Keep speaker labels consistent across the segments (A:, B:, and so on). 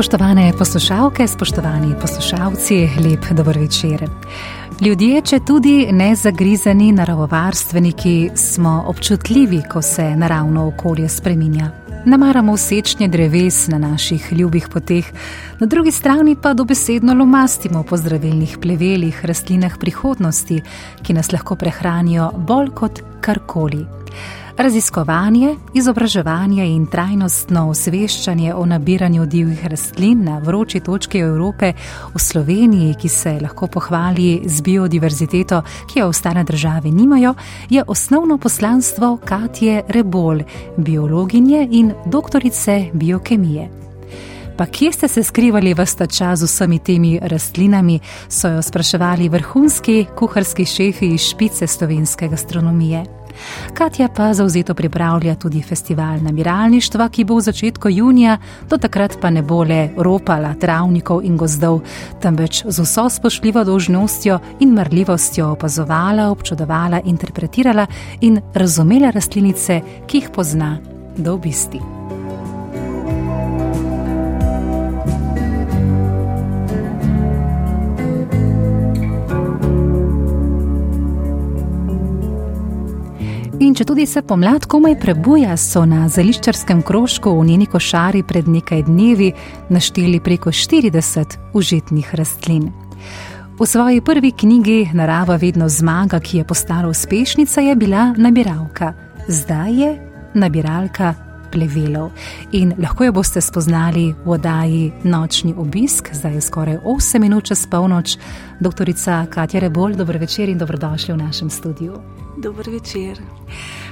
A: Spoštovane poslušalke, spoštovani poslušalci, lep dober večer. Ljudje, če tudi ne zagrizeni naravovarstveniki, smo občutljivi, ko se naravno okolje spreminja. Namaramo sečnje dreves na naših ljubih poteh, na drugi strani pa dobesedno lomastimo po zdravilnih plevelih, rastlinah prihodnosti, ki nas lahko prehranijo bolj kot karkoli. Raziskovanje, izobraževanje in trajnostno osveščanje o nabiranju divjih rastlin na vroči točki Evrope v Sloveniji, ki se lahko pohvali z biodiverziteto, ki jo ostale države nimajo, je osnovno poslanstvo Katje Rebol, biologinje in doktorice biokemije. Pa kje ste se skrivali v sta čas z vsemi temi rastlinami, so jo spraševali vrhunski kuharski šefi iz špice slovenske gastronomije. Katja pa zauzeto pripravlja tudi festival nabiralništva, ki bo v začetku junija, do takrat pa ne bo le ropala travnikov in gozdov, temveč z vso spoštljivo dožnostjo in mrljivostjo opazovala, občudovala, interpretirala in razumela rastlinice, ki jih pozna do obisti. In če tudi se pomlad komaj prebuja, so na zeliščarskem krožku v njeni košari pred nekaj dnevi našteli preko 40 užitnih rastlin. V svoji prvi knjigi Narava vedno zmaga, ki je postala uspešnica, je bila nabiralka, zdaj je nabiralka plevelov. In lahko jo boste spoznali v oddaji Nočni obisk, zdaj je skoraj 8 minut čez polnoč. Doktorica Katja Rebol, dobro večer in dobrodošli v našem studiu.
B: Dobro večer.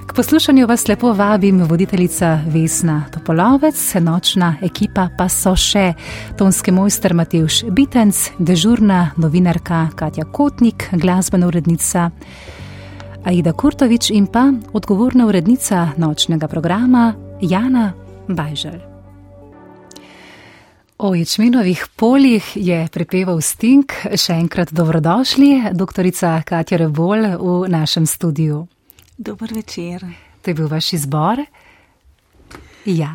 A: K poslušanju vas lepo vabim, voditeljica Vesna Topolovec, nočna ekipa pa so še tonski mojster Matejš Bitenc, dežurna novinarka Katja Kotnik, glasbena urednica Aida Kurtovič in pa odgovorna urednica nočnega programa Jana Bajžel. O ječmenovih poljih je prepeval Stink, še enkrat dobrodošli, doktorica Katja Rebol v našem studiu.
B: Dober večer.
A: To je bil vaš izbor? Ja.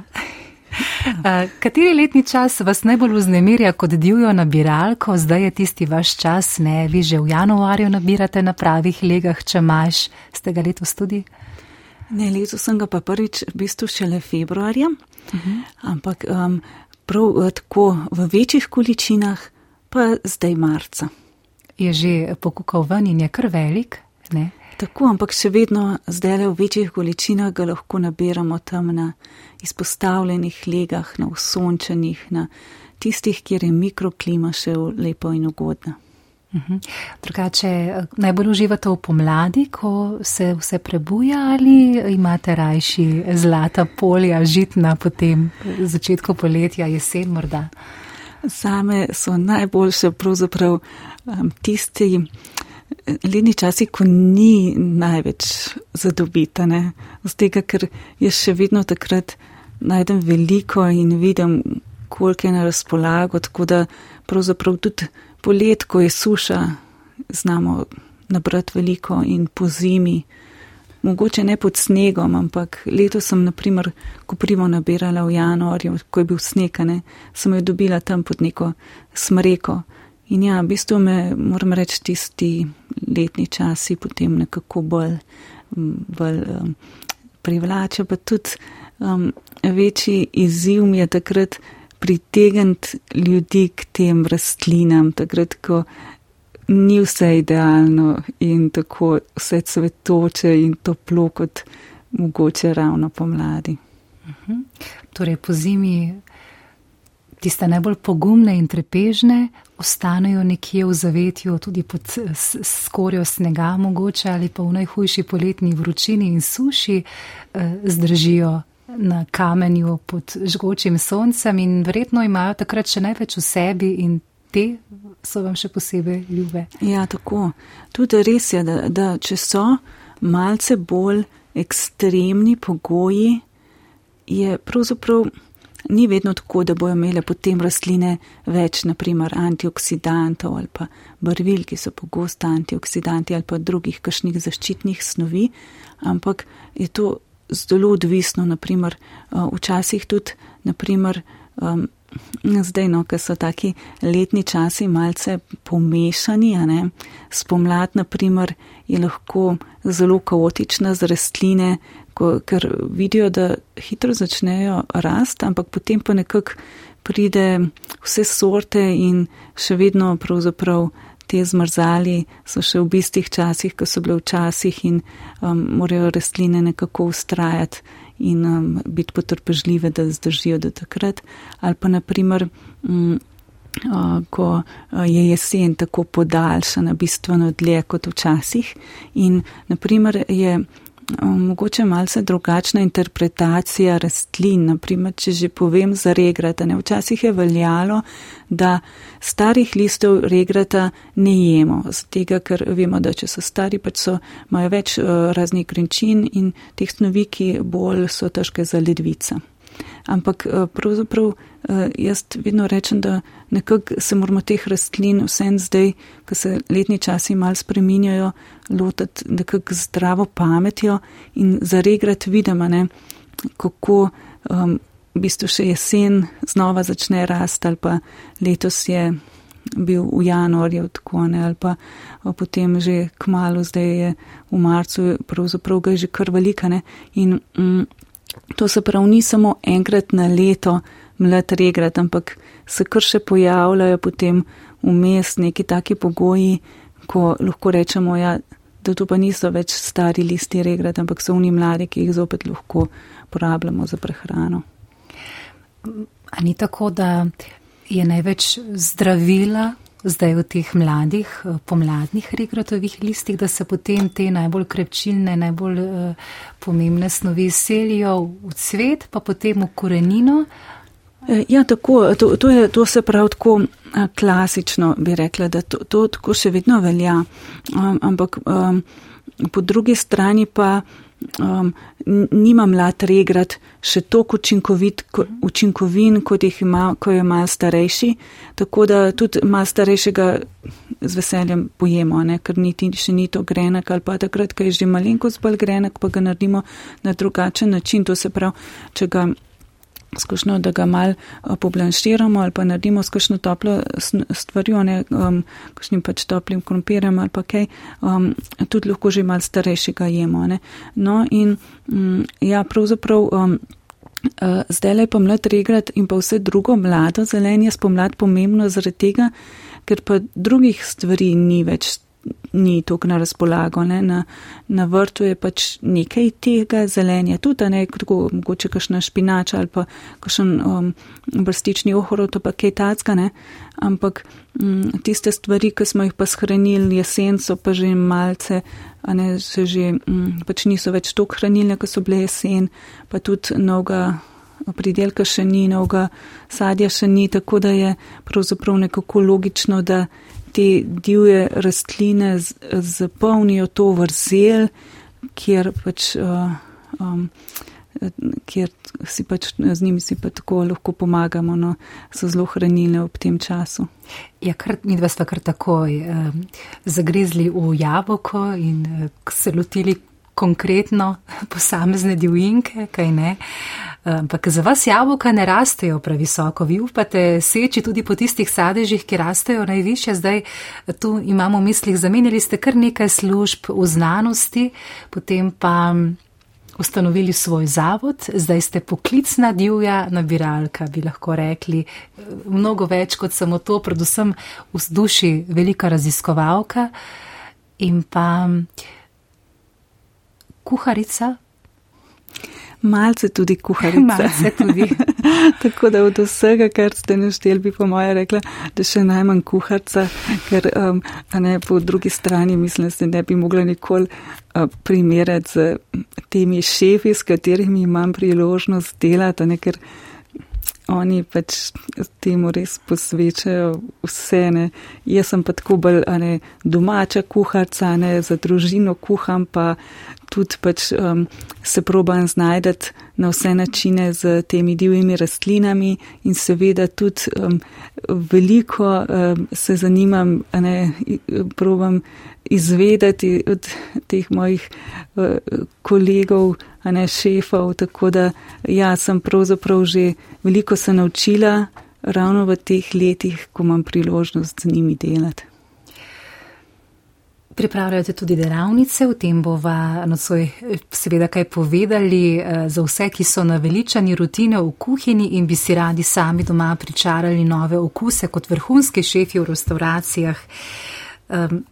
A: Kateri letni čas vas najbolj vznemirja kot divjo nabiralko? Zdaj je tisti vaš čas, ne? Vi že v januarju nabirate na pravih legah, če imaš, ste ga letos tudi?
B: Ne, letos sem ga pa prvič v bistvu šele februarja, uh -huh. ampak um, prav eh, tako v večjih količinah, pa zdaj marca.
A: Je že pokukal ven in je kar velik, ne?
B: Tako, ampak še vedno zdaj le v večjih količinah ga lahko nabiramo tam na izpostavljenih legah, na usončenih, na tistih, kjer je mikroklima še lepo in ugodna.
A: Mhm. Drugače, eh, najbolj uživate v pomladi, ko se vse prebuja, ali imate rajši zlata polja, žitna, potem začetku poletja, jesen morda?
B: Zame so najboljše pravzaprav um, tisti eh, letni časi, ko ni največ zadobitane. Z tega, ker jaz še vedno takrat najdem veliko in vidim, koliko je na razpolago, tako da pravzaprav tudi polet, ko je suša, znamo nabrati veliko in po zimi, mogoče ne pod snegom, ampak leto sem, naprimer, ko primo nabirala v januarju, ko je bil snekane, sem jo dobila tam pod neko smreko. In ja, v bistvu me, moram reči, tisti letni časi potem nekako bolj, bolj um, privlačijo, pa tudi um, večji izziv mi je takrat pritegniti ljudi k tem rastlinam, takrat, ko ni vse idealno in tako vse cvetoče in toplo, kot mogoče ravno pomladi.
A: Mhm. Torej, po zimi tiste najbolj pogumne in trepežne ostanejo nekje v zavetju, tudi pod skorjo snega, mogoče ali pa v najhujši poletni vročini in suši, eh, zdržijo na kamenju pod žgočim soncem in verjetno imajo takrat še največ v sebi in te so vam še posebej ljube.
B: Ja, tako. Tudi res je, da, da če so malce bolj ekstremni pogoji, je pravzaprav ni vedno tako, da bojo imele potem rastline več, naprimer, antioksidantov ali pa barvil, ki so pogosto antioksidanti ali pa drugih kašnih zaščitnih snovi, ampak je to zelo odvisno, naprimer, eh, včasih tudi, naprimer, um, zdaj, no, ker so taki letni časi malce pomešani, a ne, spomlad, naprimer, je lahko zelo kaotična z rastline, ko, ker vidijo, da hitro začnejo rast, ampak potem pa nekako pride vse sorte in še vedno pravzaprav te zmrzali so še v bistih časih, ko so bile včasih in um, morajo rastline nekako ustrajati in um, biti potrpežljive, da zdržijo do takrat. Ali pa naprimer, um, uh, ko je jesen tako podaljšana, bistveno dlje kot včasih in naprimer je mogoče malce drugačna interpretacija rastlin. Naprimer, če že povem za regrata, ne včasih je veljalo, da starih listov regrata ne jemo, z tega, ker vemo, da če so stari, pač so, imajo več uh, raznih grenčin in teh snovi, ki bolj so težke za ledvica. Ampak uh, pravzaprav uh, jaz vedno rečem, da nekako se moramo teh rastlin vsem zdaj, ko se letni časi mal spreminjajo, lotiti nekako zdravo pametjo in zaregrati vidimo, ne, kako um, v bistvu še jesen znova začne rasti ali pa letos je bil v januarju tako ne ali pa potem že kmalo, zdaj je v marcu, pravzaprav ga je že kar velika ne. In um, to se prav ni samo enkrat na leto mlad regrat, ampak se kar še pojavljajo potem vmes neki taki pogoji, ko lahko rečemo, ja, da to pa niso več stari listi regrat, ampak so oni mladi, ki jih zopet lahko porabljamo za prehrano.
A: A ni tako, da je največ zdravila zdaj v teh mladih, pomladnih regratovih listih, da se potem te najbolj krepčilne, najbolj uh, pomembne snovi selijo v cvet, pa potem v korenino,
B: Eh, ja, tako, to, to, je, to se pravi tako eh, klasično, bi rekla, da to, to tako še vedno velja. Um, ampak um, po drugi strani pa um, nima mlad regrat še toliko učinkovit, ko, učinkovin, kot jih ima, ko je mal starejši. Tako da tudi mal starejšega z veseljem pojemo, ne? ker niti še ni to grenek ali pa takrat, ko je že malenkost bolj grenek, pa ga naredimo na drugačen način. To se pravi, če ga skušno, da ga mal eh, poblanširamo ali pa naredimo skušno toplo stvarjo, ne um, kakšnim pač toplim krompirjem ali pa kaj, um, tudi lahko že mal starejšega jemo. Ne. No in um, ja, pravzaprav. Um, Uh, zdaj le pa mlad regrat in pa vse drugo mlado zelenje spomlad pomembno zaradi tega, ker pa drugih stvari ni več ni tukaj na razpolago. Na, na vrtu je pač nekaj tega zelenja, tudi ne tako, mogoče kakšna špinača ali pa kakšen um, brstični ohorov, to pa kaj tacka, ne. Ampak um, tiste stvari, ki smo jih pa shranili jesen, so pa že malce, a ne se že, um, pač niso več tok hranilne, ko so bile jesen, pa tudi noga. Pridelka še ni, novega sadja še ni, tako da je pravzaprav nekako logično, da te divje rastline zapolnijo to vrzel, kjer pač. Uh, um, Ker si pač z njimi si pa tako lahko pomagamo, no, so zelo hranilne ob tem času.
A: Ja, kar, mi dva sta kar takoj eh, zagrizli v jabolko in eh, se lotili konkretno posamezne divjinke, kaj ne. Ampak za vas jabolka ne rastejo previsoko. Vi upate seči tudi po tistih sadežih, ki rastejo najviše. Zdaj tu imamo v mislih, zamenjali ste kar nekaj služb v znanosti, potem pa ustanovili svoj zavod, zdaj ste poklicna divja nabiralka, bi lahko rekli. Mnogo več kot samo to, predvsem v duši velika raziskovalka in pa kuharica.
B: Malce tudi kuharica.
A: Malce tudi.
B: Tako da od vsega, kar ste našteli, bi po moje rekla, da še najmanj kuharica, ker um, ne po drugi strani mislim, da se ne bi mogla nikoli uh, primerjati z temi šefi, s katerimi imam priložnost delati, ne, ker oni pač temu res posvečajo vse. Ne. Jaz sem pa tako bolj ne, domača kuharca, ne, za družino kuham, pa tudi pač um, se probam znajdeti na vse načine z temi divjimi rastlinami in seveda tudi um, veliko um, se zanimam, ne, probam izvedeti od teh mojih uh, kolegov, a ne šefov, tako da ja, sem pravzaprav že veliko se naučila ravno v teh letih, ko imam priložnost z njimi delati.
A: Pripravljate tudi delavnice, v tem bova nocoj seveda kaj povedali eh, za vse, ki so naveličani rutine v kuhinji in bi si radi sami doma pričarali nove okuse kot vrhunski šefi v restauracijah. Um,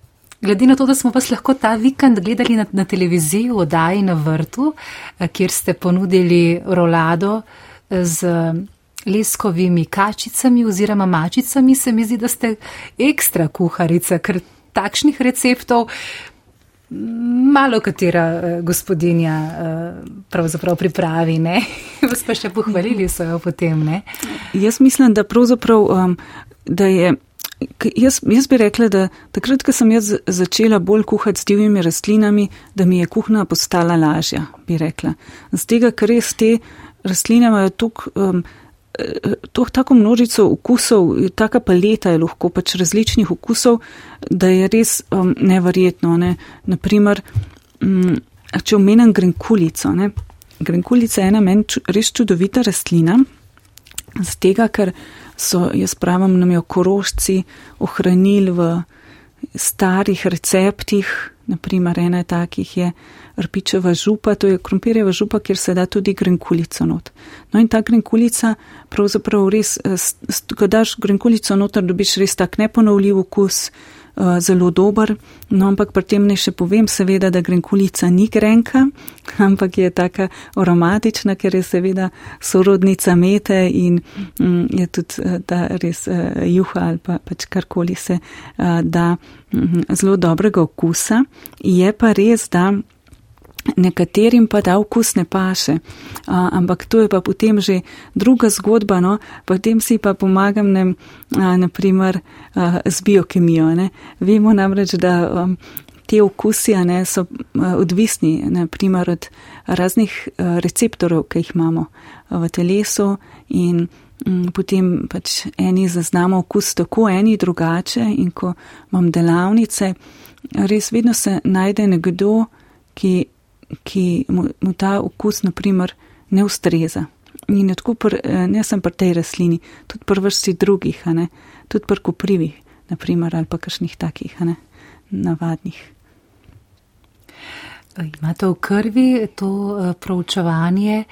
A: Glede na to, da smo vas lahko ta vikend gledali na, na televiziji v oddaji na vrtu, eh, kjer ste ponudili rolado eh, z leskovimi kačicami oziroma mačicami, se mi zdi, da ste ekstra kuharica, ker takšnih receptov malo katera eh, gospodinja pravzaprav pripravi, ne? Vas pa še pohvalili so jo potem, ne?
B: Jaz mislim, da pravzaprav, um, da je. Jaz, jaz bi rekla, da takrat, ko sem jaz začela bolj kuhati s divjimi rastlinami, da mi je kuhna postala lažja, bi rekla. Z tega, ker res te rastline imajo tok, um, tok, tako množico okusov, taka paleta je lahko pač različnih okusov, da je res um, neverjetno. Ne. Naprimer, um, če omenem grenkulico. Ne. Grenkulica je ena meni res čudovita rastlina, z tega, ker so, jaz pravim, nam jo korošci ohranili v starih receptih, naprimer ena takih je rpičeva župa, to je krompirjeva župa, kjer se da tudi grenkulico not. No in ta grenkulica, pravzaprav res, ko daš grenkulico noter, dobiš res tak neponovljiv okus, Eh, zelo dober. No, ampak pri tem ne še povem, seveda, da grenkulica ni grenka, ampak je taka aromatična, ker je seveda sorodnica mete in mm, je tudi eh, ta res uh, juha ali pa pač karkoli se uh, da mm, zelo dobrega okusa. Je pa res, da nekaterim pa ta okus ne paše. A, ampak to je pa potem že druga zgodba, no, potem si pa pomagam, ne, a, naprimer, a, z biokemijo. Ne. Vemo namreč, da a, te okusi ne, so a, odvisni, naprimer, od raznih a, receptorov, ki jih imamo a, v telesu in m, potem pač eni zaznamo okus tako, eni drugače in ko imam delavnice, res vedno se najde nekdo, ki ki mu, mu ta okus, naprimer, ne ustreza. In tako pr, eh, ne sem pri tej rastlini, tudi pri vrsti drugih, tudi pri koprivih, naprimer, ali pa kakšnih takih, navadnih.
A: Imate v krvi to uh, proučevanje?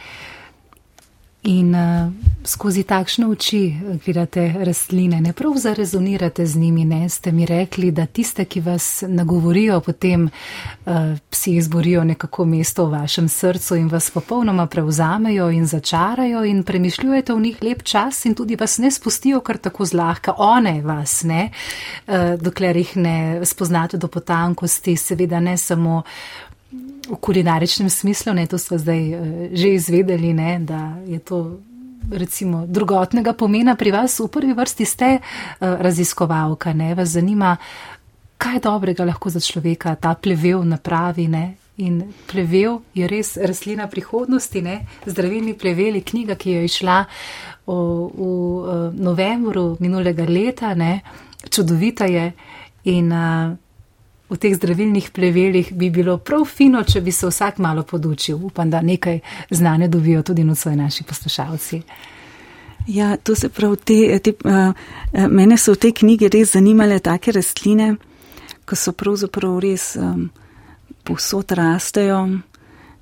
A: In uh, skozi takšne oči gledate rastline, ne prav zarezonirate z njimi, ne. Ste mi rekli, da tiste, ki vas nagovorijo, potem uh, si izborijo nekako mesto v vašem srcu in vas popolnoma prevzamejo in začarajo in premišljujete v njih lep čas in tudi vas ne spustijo kar tako zlahka, one vas, ne, uh, dokler jih ne spoznate do potankosti, seveda ne samo v kulinaričnem smislu, ne, to smo zdaj uh, že izvedeli, ne, da je to recimo drugotnega pomena pri vas. V prvi vrsti ste uh, raziskovalka, ne, vas zanima, kaj dobrega lahko za človeka ta plevel napravi, ne. In plevel je res rastlina prihodnosti, ne? zdravilni plevel je knjiga, ki je išla v, v uh, novembru minulega leta, ne? čudovita je in uh, v teh zdravilnih plevelih bi bilo prav fino, če bi se vsak malo podučil. Upam, da nekaj znanja dobijo tudi nocoj naši poslušalci.
B: Ja, to se prav, te, te, uh, mene so v tej knjigi res zanimale take rastline, ko so pravzaprav res um, povsod rastejo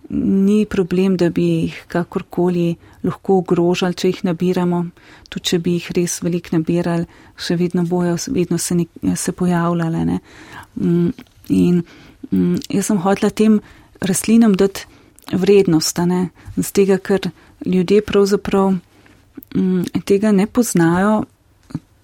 B: ni problem, da bi jih kakorkoli lahko ogrožali, če jih nabiramo. Tudi, če bi jih res veliko nabirali, še vedno bojo, vedno se, ne, se pojavljale. Ne. Mm, in mm, jaz sem hotela tem rastlinam dati vrednost, ne, z tega, ker ljudje pravzaprav mm, tega ne poznajo,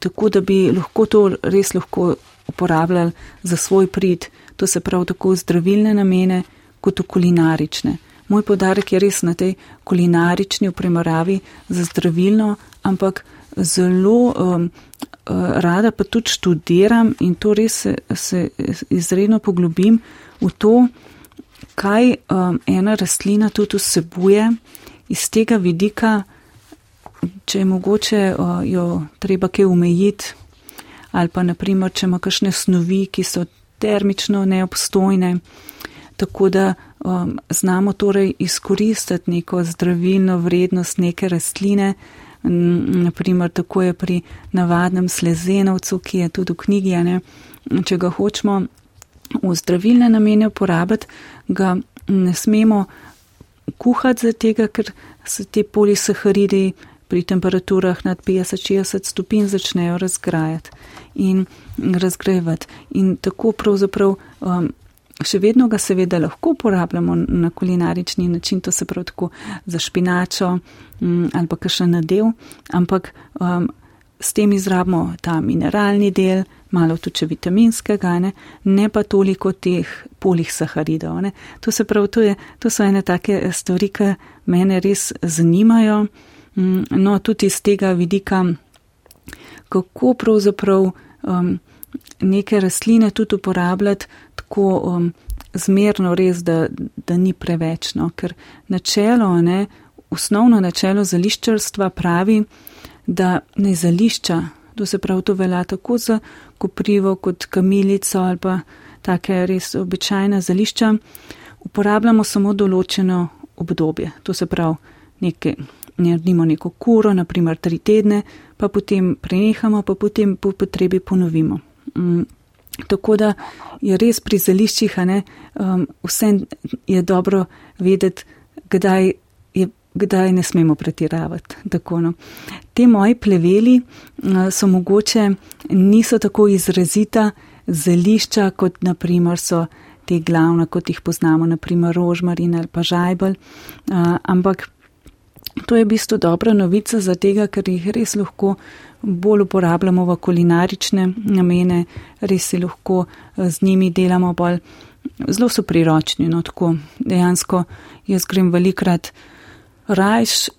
B: tako da bi lahko to res lahko uporabljali za svoj prid. To se pravi tako zdravilne namene, kot v kulinarične. Moj podarek je res na tej kulinarični v primerjavi za zdravilno, ampak zelo um, uh, rada pa tudi študiram in to res se, se izredno poglobim v to, kaj um, ena rastlina tudi vsebuje. Iz tega vidika, če je mogoče uh, jo treba kaj umejiti ali pa naprimer, če ima kakšne snovi, ki so termično neobstojne tako da um, znamo torej izkoristiti neko zdravilno vrednost neke rastline. Naprimer, tako je pri navadnem slezenovcu, ki je tudi v knjigi, ne? če ga hočemo v zdravilne namene uporabiti, ga ne smemo kuhati za tega, ker se te polisaharidi pri temperaturah nad 50-60 stopinj začnejo razgrajati in razgrajevati. In tako pravzaprav um, Še vedno ga seveda lahko uporabljamo na kulinarični način, to se pravi tako za špinačo um, ali pa kakšen nadev, ampak um, s tem izrabimo ta mineralni del, malo tudi vitaminskega, ne, ne pa toliko teh polih saharidov. Ne. To se pravi, to, je, to so ene take stvari, ki mene res zanimajo. Um, no, tudi iz tega vidika, kako pravzaprav. Um, neke rastline tudi uporabljati tako um, zmerno, res, da, da ni preveč. No? Ker načelo, ne, osnovno načelo zališčarstva pravi, da ne zališča, to se pravi, to velja tako za koprivo kot kamilico ali pa take res običajna zališča, uporabljamo samo določeno obdobje. To se pravi, nekaj. Naredimo neko kuro, naprimer tri tedne, pa potem prenehamo, pa potem po potrebi ponovimo. Tako da je res pri zališčih, ne, um, vse je dobro vedeti, kdaj, je, kdaj ne smemo pretiravati. Tako, no. Te moji pleveli uh, so mogoče, niso tako izrazita zališča, kot naprimer so te glavne, kot jih poznamo, naprimer rožmarin ali pa žajbel, uh, ampak to je v bistvu dobra novica za tega, ker jih res lahko bolj uporabljamo v kulinarične namene, res si lahko eh, z njimi delamo bolj. Zelo so priročni, no tako dejansko jaz grem velikrat rajš,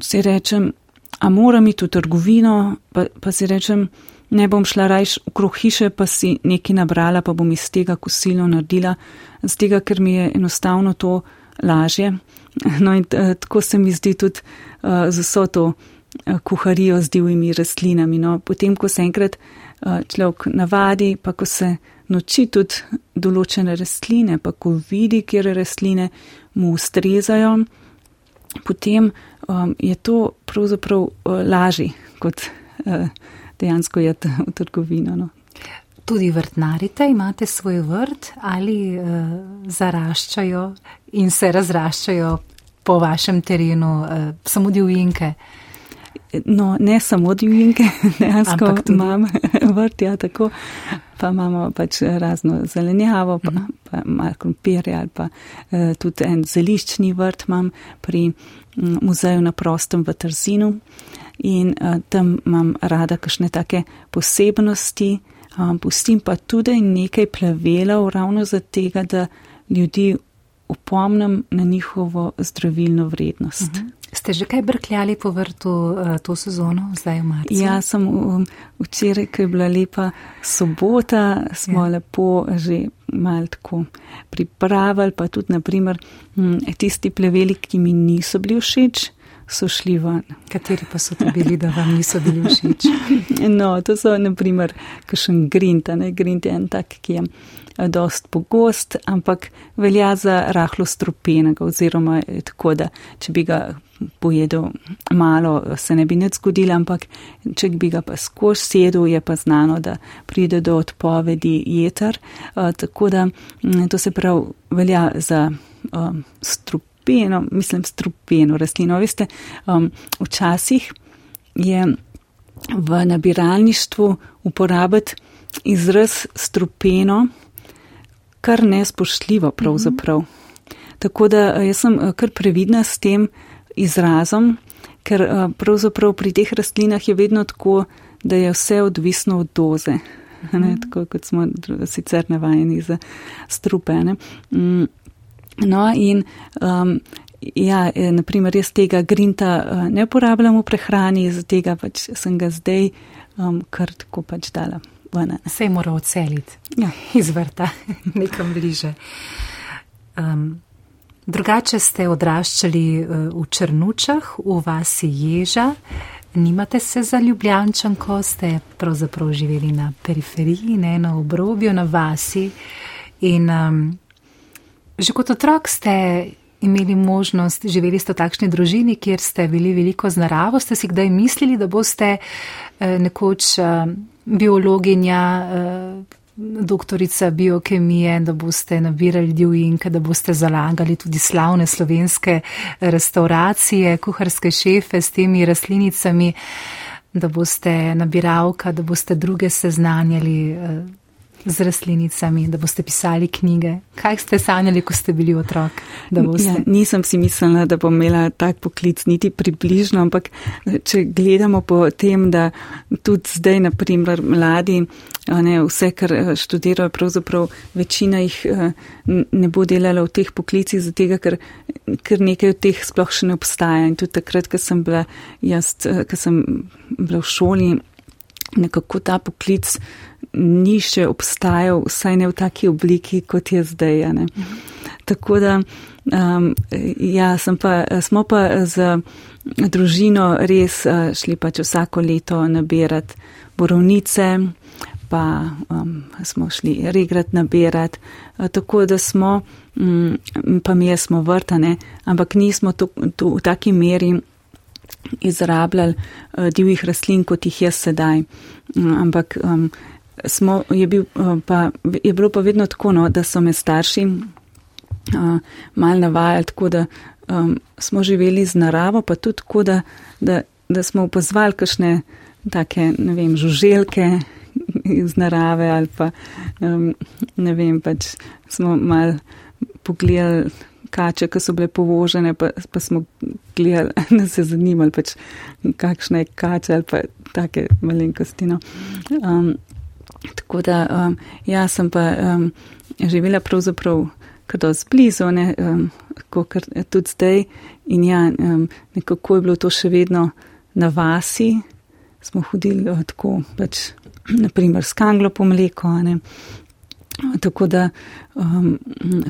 B: si rečem, a moram iti v trgovino, pa, pa si rečem, ne bom šla rajš okrog hiše, pa si nekaj nabrala, pa bom iz tega kosilo naredila, z tega, ker mi je enostavno to lažje. No in eh, tako se mi zdi tudi uh, z vso to kuharijo z divjimi rastlinami. No, potem, ko se enkrat eh, človek navadi, pa ko se noči tudi določene rastline, pa ko vidi, kjer rastline mu ustrezajo, potem um, je to pravzaprav uh, lažje, kot uh, dejansko je v trgovino. No.
A: Tudi vrtnarite, imate svoj vrt ali uh, zaraščajo in se razraščajo po vašem terenu, uh, samo divjinke. Uh,
B: No, ne samo divjinke, dejansko imam vrt, ja, tako, pa imamo pač razno zelenjavo, pa, mhm. pa malo krompirja ali pa uh, tudi en zeliščni vrt imam pri um, muzeju na prostem v Trzinu in uh, tam imam rada kakšne take posebnosti, um, pustim pa tudi nekaj plevelov ravno za tega, da ljudi upomnim na njihovo zdravilno vrednost. Uh mhm.
A: Ste že kaj brkljali po vrtu uh, to sezono, zdaj v marcu?
B: Ja, sem um, včeraj, ko je bila lepa sobota, smo ja. lepo že mal tako pripravili, pa tudi naprimer um, tisti pleveli, ki mi niso bili všeč. So šli ven.
A: Kateri pa so to bili, da vam niso bili všeč?
B: No, to so naprimer kakšen grint, ne grint je en tak, ki je dost pogost, ampak velja za rahlo strupenega oziroma tako, da če bi ga pojedel malo, se ne bi nič zgodilo, ampak če bi ga pa skozi sedel, je pa znano, da pride do odpovedi jeter. Tako da to se prav velja za um, strup, strupeno, mislim, strupeno rastlino. Veste, um, včasih je v nabiralništvu uporabiti izraz strupeno kar nespoštljivo pravzaprav. Mm -hmm. Tako da jaz sem kar previdna s tem izrazom, ker pravzaprav pri teh rastlinah je vedno tako, da je vse odvisno od doze. Ne, mhm. tako kot smo sicer navajeni za strupene. Mm, no, in um, ja, naprimer, jaz tega grinta ne uporabljam v prehrani, zato tega pač sem ga zdaj um, kar tako pač dala.
A: Se je moral odseliti
B: ja.
A: iz vrta, nekam bliže. Um, drugače ste odraščali uh, v Črnučah, v vasi Ježa. Nimate se za ljubljančanko, ste pravzaprav živeli na periferiji, ne na obrobju, na vasi. In um, že kot otrok ste imeli možnost, živeli ste v takšni družini, kjer ste bili veliko z naravo, ste si kdaj mislili, da boste eh, nekoč eh, biologinja. Eh, doktorica biokemije, da boste nabirali divjinke, da boste zalagali tudi slavne slovenske restauracije, kuharske šefe s temi rastlinicami, da boste nabiralka, da boste druge seznanjali eh, z rastlinicami, da boste pisali knjige. Kaj ste sanjali, ko ste bili otrok?
B: Ja, nisem si mislila, da bom imela tak poklic, niti približno, ampak če gledamo po tem, da tudi zdaj, naprimer, mladi, ne, vse, kar eh, študirajo, pravzaprav večina jih eh, ne bo delala v teh poklicih, zato ker, ker nekaj od teh sploh še ne obstaja. In tudi takrat, ko sem bila jaz, eh, ko sem bila v šoli, nekako ta poklic ni še obstajal, vsaj ne v taki obliki, kot je zdaj. Mhm. Tako da, um, ja, pa, smo pa z družino res uh, šli pač vsako leto nabirati borovnice, pa um, smo šli regrat nabirati, uh, tako da smo, um, pa mi smo vrtane, ampak nismo to, to v taki meri izrabljali uh, divjih rastlin, kot jih je sedaj. Um, ampak um, smo, je, bil, uh, pa, je bilo pa vedno tako, no, da so me starši uh, mal navajali, tako da um, smo živeli z naravo, pa tudi tako, da, da, da smo opazovali kakšne take, ne vem, žuželke iz narave ali pa, um, ne vem, pač smo mal pogledali kače, ki so bile povožene, pa, pa smo gledali, da se zanimali, pač, kakšne kače ali pa take malenkosti. No. Um, Tako da, um, jaz sem pa um, živela pravzaprav kdo zblizu, ne, um, kot tudi zdaj. In ja, um, nekako je bilo to še vedno na vasi. Smo hodili uh, tako, pač, naprimer, s kanglo po mleko. Ne. Tako da um,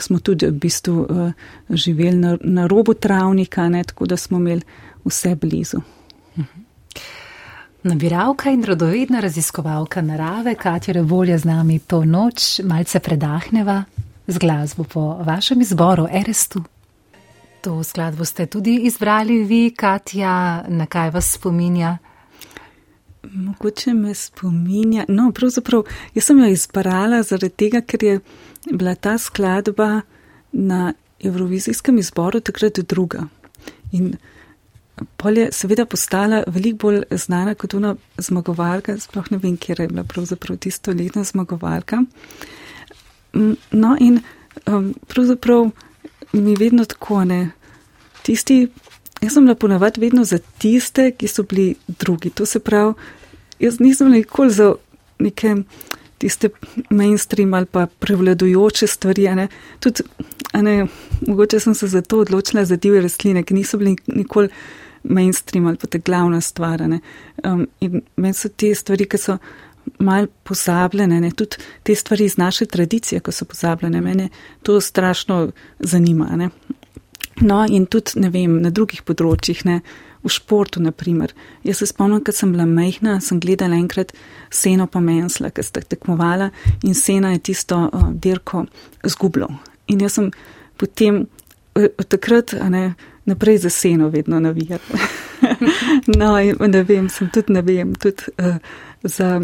B: smo tudi v bistvu uh, živeli na, na robu travnika, ne, tako da smo imeli vse blizu. Mhm.
A: Nabiralka in rodovedna raziskovalka narave, Katja Revolja z nami to noč, malce predahneva z glasbo po vašem izboru, Erestu. To skladbo ste tudi izbrali vi, Katja, na kaj vas spominja?
B: Mogoče me spominja. No, pravzaprav jaz sem jo izbrala zaradi tega, ker je bila ta skladba na Eurovizijskem izboru takrat druga. In Pol je seveda postala veliko bolj znana kot ona zmagovalka, sploh ne vem, kje je bila pravzaprav tisto letna zmagovalka. Mm, no in um, pravzaprav mi vedno tako ne. Tisti, jaz sem bila ponavadi vedno za tiste, ki so bili drugi. To se pravi, jaz nisem nikoli za neke tiste mainstream ali pa prevladujoče stvari. Ne. Tudi, ne, mogoče sem se zato odločila za divje rastline, ki niso bili nikoli mainstream ali pa te glavna stvar. Um, in meni so te stvari, ki so mal pozabljene, ne? tudi te stvari iz naše tradicije, ko so pozabljene, mene to strašno zanima. Ne? No, in tudi, ne vem, na drugih področjih, ne, v športu, naprimer. Jaz se spomnim, kad sem bila mehna, sem gledala enkrat seno pa mensla, ker sta tekmovala in sena je tisto uh, dirko zgubljal. In jaz sem potem, uh, takrat, a ne, naprej za seno vedno navijati. no, ne vem, sem tudi ne vem, tudi uh, za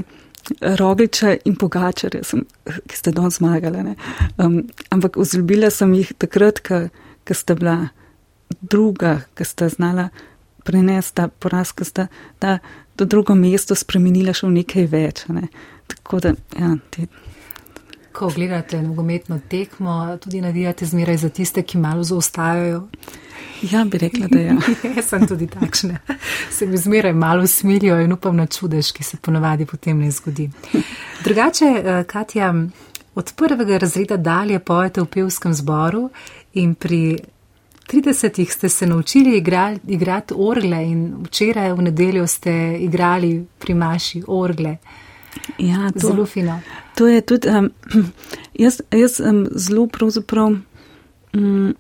B: Rogliča in Pogačarja, sem, ki sta don zmagala. Um, ampak vzljubila sem jih takrat, ko sta bila druga, ki sta znala prenesti ta poraz, ki sta ta, to drugo mesto spremenila še v nekaj več. Ne. Tako da, ja, te.
A: Ko gledate nogometno tekmo, tudi navijate zmeraj za tiste, ki malo zaostajajo.
B: Ja, bi rekla, da ja.
A: Jaz sem tudi takšna. Se mi zmeraj malo smilijo in upam na čudež, ki se ponavadi potem ne zgodi. Drugače, eh, Katja, od prvega razreda dalje pojete v pevskem zboru in pri 30 ste se naučili igrati, igrati orgle in včeraj v nedeljo ste igrali pri Maši orgle.
B: Ja, to,
A: zelo fino.
B: To je tudi, um, jaz, jaz um, zelo pravzaprav um,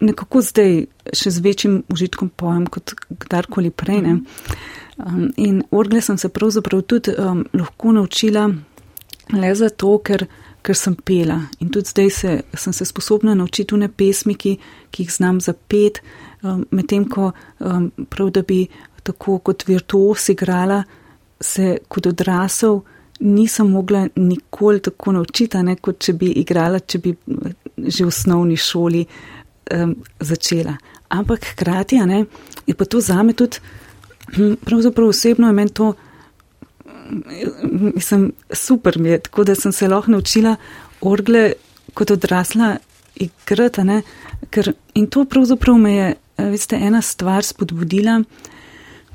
B: nekako zdaj še z večjim užitkom pojem kot kdarkoli prej. Um, in orgle sem se pravzaprav tudi um, lahko naučila le zato, ker ker sem pela. In tudi zdaj se, sem se sposobna naučiti tune pesmi, ki, ki jih znam zapet, um, medtem ko um, prav da bi tako kot virtuos igrala, se kot odrasel nisem mogla nikoli tako naučiti, ne, kot če bi igrala, če bi že v osnovni šoli um, začela. Ampak hkrati, ne, je pa to zame tudi, hm, pravzaprav osebno je meni to mislim, super mi je, tako da sem se lahko naučila orgle kot odrasla igrati, ker in to pravzaprav me je, veste, ena stvar spodbudila.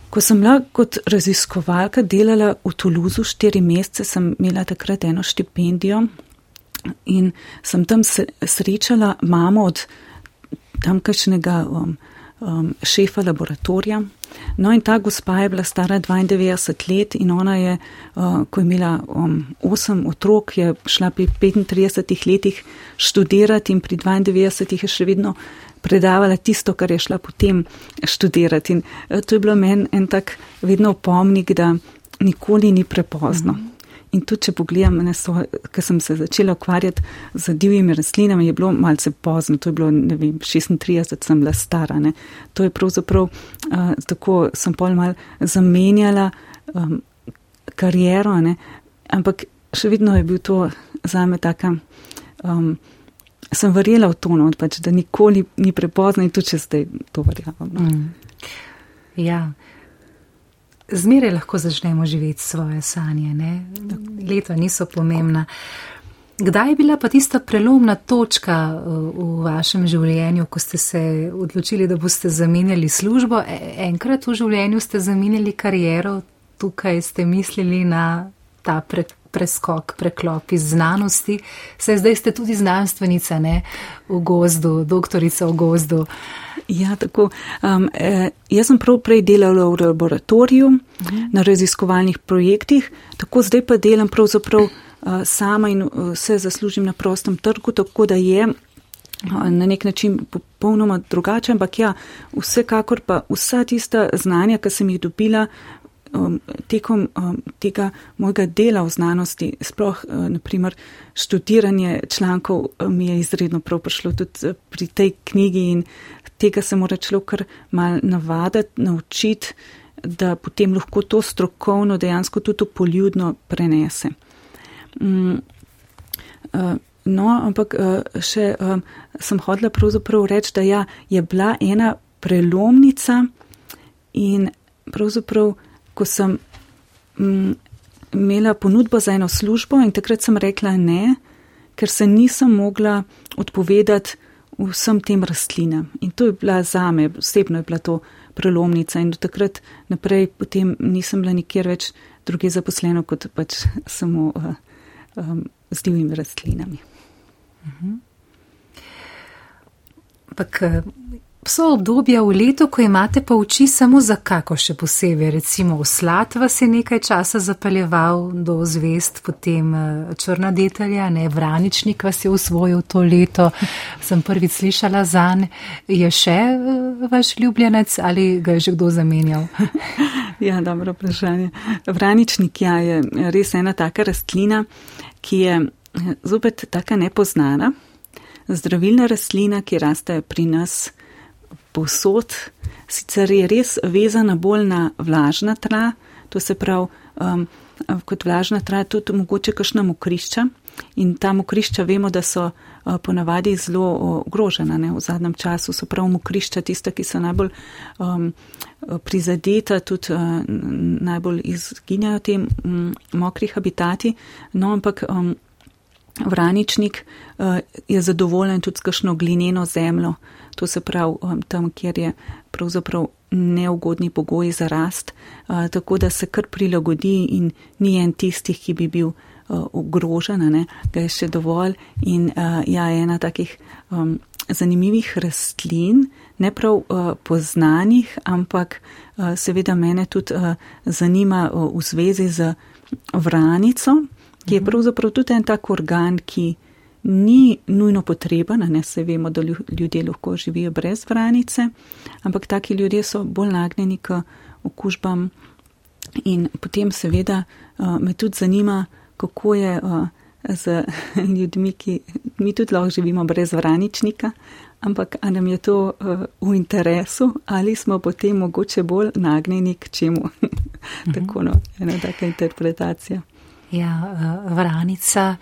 B: Ko sem bila kot raziskovalka delala v Toulouse štiri mesece, sem imela takrat eno štipendijo in sem tam srečala mamo od tamkajšnjega um, um, šefa laboratorija. No in ta gospa je bila stara 92 let in ona je, uh, ko je imela um, 8 otrok, je šla pri 35 letih študirati in pri 92 je še vedno predavala tisto, kar je šla potem študirati. In uh, to je bilo meni en tak vedno opomnik, da nikoli ni prepozno. Mm -hmm. In tudi, če pogledam, ker sem se začela ukvarjati z divjimi rastlinami, je bilo malce pozno, to je bilo, ne vem, 36, sem bila stara. Ne. To je pravzaprav, uh, tako sem pol mal zamenjala um, kariero, ne. ampak še vedno je bil to zame taka, um, sem verjela v to, no, pač, da nikoli ni prepozno in tudi, če zdaj to verjamem. No. Mm.
A: Ja zmeraj lahko začnemo živeti svoje sanje. Ne? Leta niso pomembna. Kdaj je bila pa tista prelomna točka uh, v vašem življenju, ko ste se odločili, da boste zamenjali službo? E, enkrat v življenju ste zamenjali kariero, tukaj ste mislili na ta preskok, preklop iz znanosti. Saj zdaj ste tudi znanstvenica ne? v gozdu, doktorica v gozdu.
B: Ja, tako. Um, eh, jaz sem prav prej delala v laboratoriju uh mhm. -huh. na raziskovalnih projektih, tako zdaj pa delam pravzaprav uh, sama in uh, se zaslužim na prostem trgu, tako da je uh, na nek način popolnoma drugače, ampak ja, vsekakor pa vsa tista znanja, ki sem jih dobila, um, tekom um, tega mojega dela v znanosti, sploh uh, naprimer študiranje člankov, um, mi je izredno prav prišlo tudi uh, pri tej knjigi in tega se mora človek kar mal navaditi, naučiti, da potem lahko to strokovno dejansko tudi poljudno prenese. Um, uh, no, ampak uh, še um, sem hodila pravzaprav reči, da ja, je bila ena prelomnica in pravzaprav ko sem mm, imela ponudbo za eno službo in takrat sem rekla ne, ker se nisem mogla odpovedati vsem tem rastlinam. In to je bila zame, osebno je bila to prelomnica in do takrat naprej potem nisem bila nikjer več druge zaposleno kot pač samo uh, um, z divjimi rastlinami. Uh mhm. -huh.
A: So obdobja v letu, ko imate pa oči samo za kako še posebej, recimo v slat vas je nekaj časa zapeljeval do zvest, potem eh, črna detelja, ne vraničnik vas je usvojil to leto, sem prvič slišala zan, je še eh, vaš ljubljenec ali ga je že kdo zamenjal?
B: Ja, dobro vprašanje. Vraničnik ja, je res ena taka rastlina, ki je eh, zopet taka nepoznana, zdravilna rastlina, ki raste pri nas povsod, sicer je res vezana bolj na vlažna tla, to se pravi, um, kot vlažna tla, tudi mogoče kakšna mokrišča, in ta mokrišča vemo, da so uh, ponavadi zelo ogrožena. Ne? V zadnjem času so prav mokrišča tista, ki so najbolj um, prizadeta, tudi uh, najbolj izginjajo te um, mokri habitati. No, ampak um, vraničnik uh, je zadovoljen tudi s kakšno glineno zemljo. To se pravi um, tam, kjer je pravzaprav neugodni pogoji za rast, uh, tako da se kar prilagodi in ni en tistih, ki bi bil uh, ogrožen, ne, ga je še dovolj. In ja, ena takih um, zanimivih rastlin, ne prav uh, poznanih, ampak uh, seveda mene tudi uh, zanima uh, v zvezi z vranico, ki je pravzaprav tudi en tak organ, ki ni nujno potreben, ne se vemo, da ljudje lahko živijo brez vranice, ampak taki ljudje so bolj nagnjeni k okužbam in potem seveda uh, me tudi zanima, kako je uh, z ljudmi, ki mi tudi lahko živimo brez vraničnika, ampak a nam je to uh, v interesu ali smo potem mogoče bolj nagnjeni k čemu. Tako no, ena taka interpretacija.
A: Ja, vranica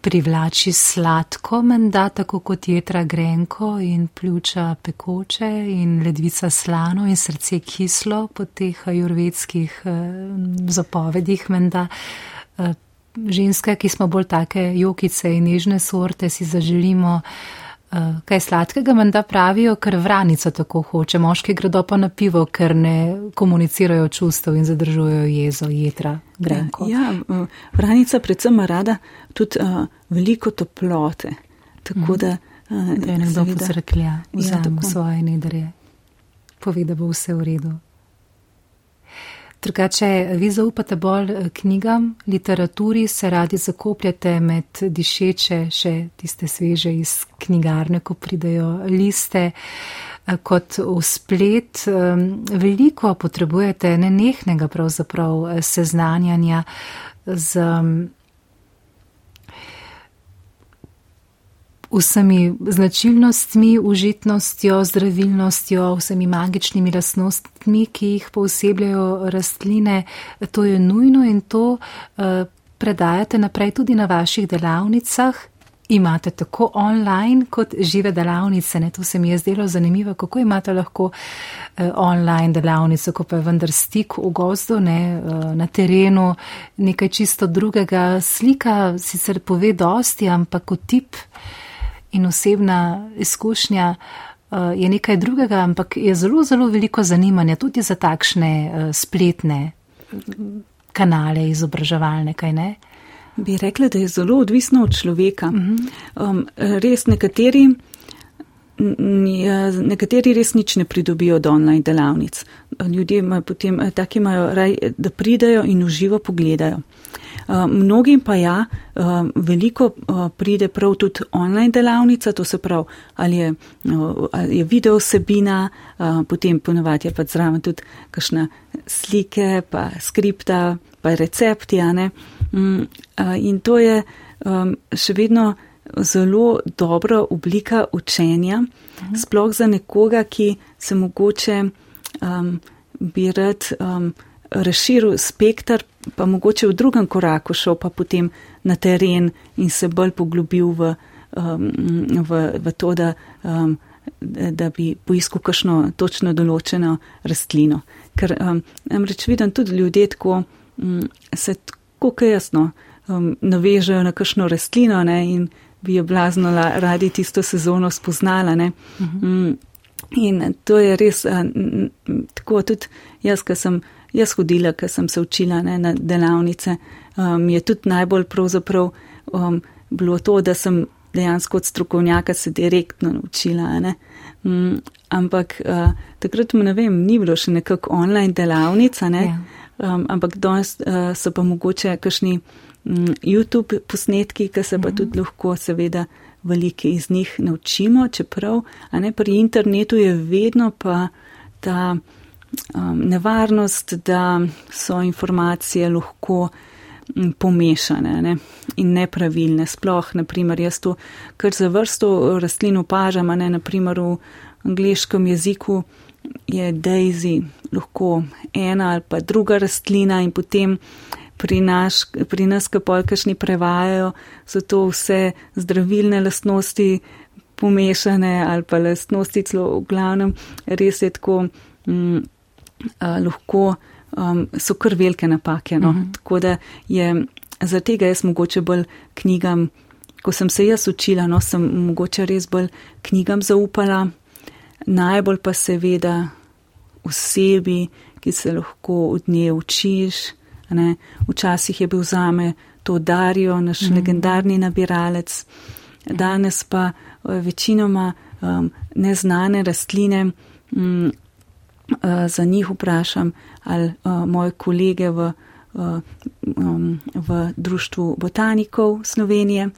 A: privlači sladko, menda tako kot jetra grenko in pljuča pekoče in ledvica slano in srce kislo po teh ajurvedskih eh, zapovedih, menda. Eh, ženske, ki smo bolj take jokice in nežne sorte, si zaželimo eh, kaj sladkega, menda pravijo, ker vranica tako hoče. Moški gredo pa na pivo, ker ne komunicirajo čustev in zadržujejo jezo, jetra, grenko.
B: Ja, ja vranica predvsem ima rada tudi uh, veliko toplote. Tako mm. da,
A: uh, da je nekdo posreklja, vzame ja, svoje nedre, pove, da bo vse v redu. Drugače, vi zaupate bolj knjigam, literaturi, se radi zakopljate med dišeče, še tiste sveže iz knjigarne, ko pridajo liste, kot v splet. Veliko potrebujete nenehnega pravzaprav seznanjanja z vsemi značilnostmi, užitnostjo, zdravilnostjo, vsemi magičnimi lasnostmi, ki jih posebljajo rastline. To je nujno in to uh, predajate naprej tudi na vaših delavnicah. Imate tako online kot žive delavnice. Ne? To se mi je zdelo zanimivo, kako imate lahko eh, online delavnico, ko pa je vendar stik v gozdu, ne, eh, na terenu, nekaj čisto drugega. Slika sicer pove dosti, ampak kot tip eh, in osebna izkušnja uh, je nekaj drugega, ampak je zelo, zelo veliko zanimanja tudi za takšne uh, spletne kanale izobraževalne, kaj ne?
B: Bi rekla, da je zelo odvisno od človeka. Uh mhm. -huh. um, res nekateri. Nekateri res nič ne pridobijo od online delavnic. Ljudje imajo potem, eh, taki imajo raj, da pridajo in uživo pogledajo. Eh, mnogim pa ja, eh, veliko eh, pride prav tudi online delavnica, to se pravi, ali je, ali je video vsebina, potem ponovadi je pa zraven tudi kakšne slike, pa skripta, pa recepti, mm, in to je še vedno zelo dobra oblika učenja, mhm. sploh za nekoga, ki se mogoče um, bi rad um, razširil spektr pa mogoče v drugem koraku šel pa potem na teren in se bolj poglobil v, um, v, v to, da, um, da bi poiskal kakšno točno določeno rastlino. Ker um, namreč vidim tudi ljudje tako, um, se tako jasno um, navežejo na kakšno rastlino ne, in bi jo blazno radi tisto sezono spoznala. Ne. Uh -huh. um, in to je res tako tudi jaz, ki sem jaz hodila, ker sem se učila ne, na delavnice, um, je tudi najbolj pravzaprav um, bilo to, da sem dejansko od strokovnjaka se direktno naučila. Ne. Um, ampak uh, takrat, ne vem, ni bilo še nekako online delavnica, ne, ja. um, ampak danes uh, so pa mogoče kakšni YouTube posnetki, ki se pa mhm. tudi lahko seveda velike iz njih naučimo, čeprav ne, pri internetu je vedno pa ta um, nevarnost, da so informacije lahko pomešane ne, in nepravilne. Sploh, naprimer, jaz to kar za vrsto rastlin opažam, ne, naprimer v angliškem jeziku je daisy lahko ena ali pa druga rastlina in potem pri, naš, pri nas, ki polkašni prevajajo, so to vse zdravilne lastnosti pomešane ali pa lastnosti celo v glavnem, res je tako mm, lahko, um, so kar velike napake. No? Uh mhm. -huh. Tako da je za tega jaz mogoče bolj knjigam, ko sem se jaz učila, no, sem mogoče res bolj knjigam zaupala, najbolj pa seveda osebi, ki se lahko od nje učiš. Ne. Včasih je bil zame to Darijo, naš mm. legendarni nabiralec, danes pa eh, večinoma um, neznane rastline, um, za njih vprašam ali uh, moje kolege v, uh, um, v Društvu botanikov Slovenije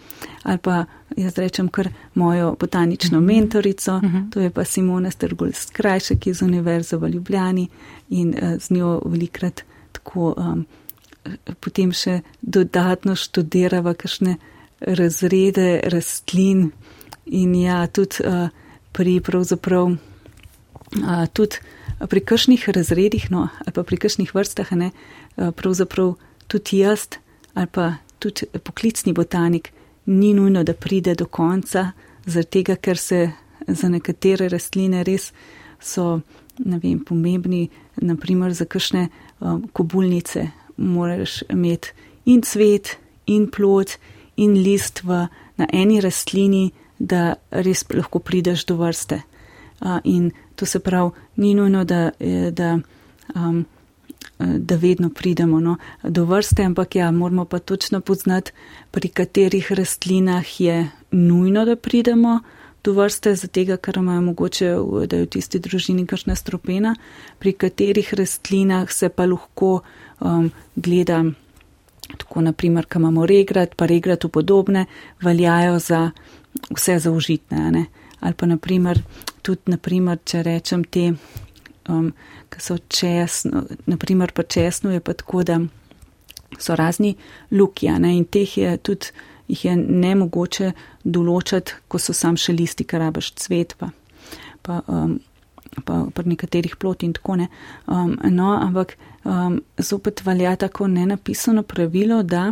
B: ali pa jaz rečem kar mojo botanično mm -hmm. mentorico, mm -hmm. to je pa Simona Strgul Skrajšek iz Univerze v Ljubljani in uh, z njo velikrat tako um, potem še dodatno študirava kakšne razrede rastlin in ja, tudi uh, pri pravzaprav uh, tudi pri kakšnih razredih, no, ali pa pri kakšnih vrstah, ne, uh, pravzaprav tudi jaz ali pa tudi poklicni botanik ni nujno, da pride do konca, zaradi tega, ker se za nekatere rastline res so, ne vem, pomembni, naprimer za kakšne um, kobulnice moraš imeti in cvet, in plod, in list v, na eni rastlini, da res lahko prideš do vrste. Uh, in to se pravi, ni nujno, da, eh, da um, da vedno pridemo no, do vrste, ampak ja, moramo pa točno poznati, pri katerih rastlinah je nujno, da pridemo do vrste, zato ker imajo mogoče, da je v tisti družini kakšna stropena, pri katerih rastlinah se pa lahko um, gleda, tako naprimer, kam imamo regrat, pa regrat v podobne, veljajo za vse zaužitne. Ne? Ali pa naprimer, tudi naprimer, če rečem te um, ki so česno, naprimer pa česno je pa tako, da so razni lukja ne, in teh je tudi, jih je nemogoče določati, ko so sam še listi, kar rabaš cvet pa, pa, um, pa pri nekaterih ploti in tako ne. Um, no, ampak um, zopet velja tako nenapisano pravilo, da,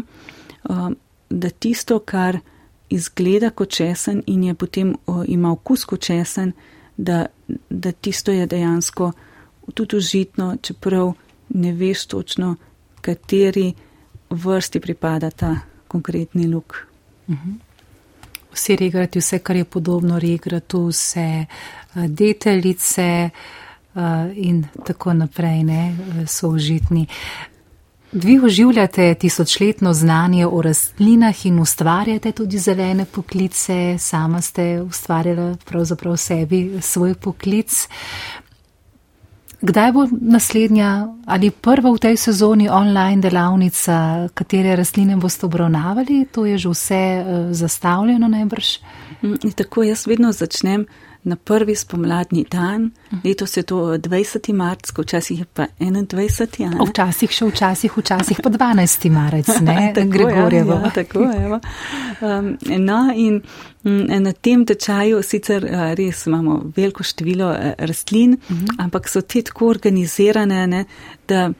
B: um, da tisto, kar izgleda kot česen in je potem uh, ima okus kot česen, da, da tisto je dejansko tudi užitno, čeprav ne veš točno, kateri vrsti pripada ta konkretni luk.
A: Mhm. Vsi regrati, vse, kar je podobno regratu, vse uh, deteljice uh, in tako naprej, ne, so užitni. Vi oživljate tisočletno znanje o rastlinah in ustvarjate tudi zelene poklice, sama ste ustvarjala pravzaprav sebi svoj poklic. Kdaj bo naslednja ali prva v tej sezoni online delavnica, katere rastline boste obravnavali? To je že vse uh, zastavljeno najbrž.
B: Mm, tako jaz vedno začnem na prvi spomladni dan, letos je to 20. marc, včasih je pa 21.
A: Ja, včasih še včasih, včasih pa 12. marec, ne, Gregorjevo.
B: Ja, ja, tako je. Um, no, in mm, na tem tečaju sicer res imamo veliko število rastlin, uh mhm. -huh. ampak so te tako organizirane, ne, da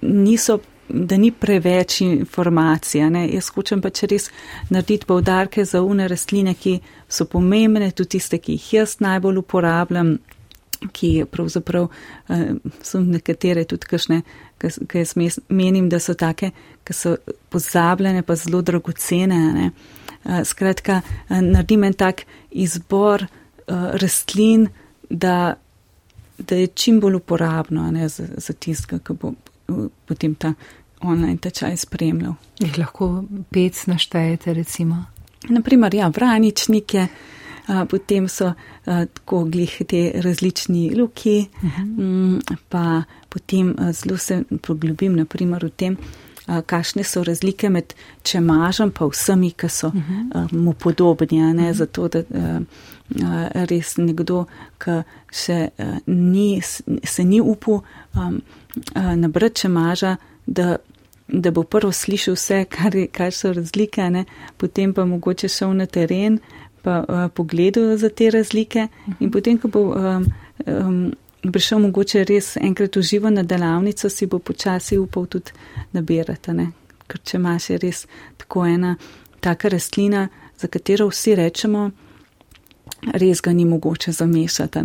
B: niso da ni preveč informacija. Ne. Jaz hočem pač res narediti povdarke za une rastline, ki so pomembne, tudi tiste, ki jih jaz najbolj uporabljam, ki pravzaprav eh, so nekatere tudi kašne, ki jaz menim, da so take, ki so pozabljene pa zelo dragocene. Ne. Eh, skratka, eh, naredim en tak izbor rastlin, da, da je čim bolj uporabno ne, za, za tistega, ki bo potem ta online tečaj spremljal.
A: Jih lahko pet naštejete, recimo?
B: Naprimer, ja, vraničnike, a, potem so a, tako glih te različni luki, uh mhm. -huh. m, pa potem a, zelo se poglobim, naprimer, v tem, kakšne so razlike med čemažem pa vsemi, ki so uh -huh. a, mu podobni, ne uh -huh. zato, da. Res nekdo, ki še ni, se ni upal um, nabrati čemaža, da da bo prvo slišal vse, kar, kar so razlike, ne? potem pa mogoče šel na teren, pa uh, pogledal za te razlike in potem, ko bo um, um, prišel mogoče res enkrat v živo na delavnico, si bo počasi upal tudi nabirati. Ne? ker če imaš je res tako ena taka rastlina, za katero vsi rečemo, res ga ni mogoče zamešati.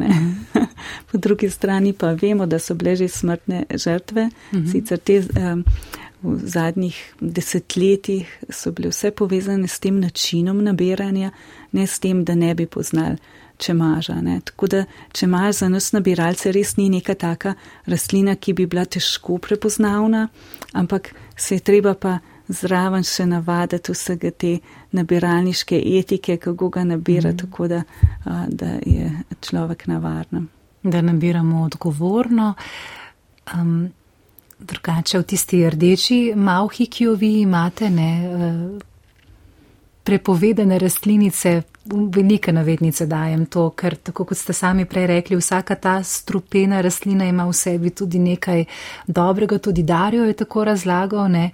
B: po drugi strani pa vemo, da so bile že smrtne žrtve, mhm. sicer te. Um, V zadnjih desetletjih so bile vse povezane s tem načinom nabiranja, ne s tem, da ne bi poznali čemaža. Ne. Tako da čemaž za nas nabiralce res ni neka taka rastlina, ki bi bila težko prepoznavna, ampak se je treba pa zraven še navaditi vsega te nabiralniške etike, kako ga nabira, mm. tako da, da je človek na varnem.
A: Da nabiramo odgovorno. Um, drugače v tisti rdeči malhi, ki jo vi imate, ne, prepovedane rastlinice, velike navednice dajem to, ker tako kot ste sami prej rekli, vsaka ta strupena rastlina ima v sebi tudi nekaj dobrega, tudi Darjo je tako razlagal, ne,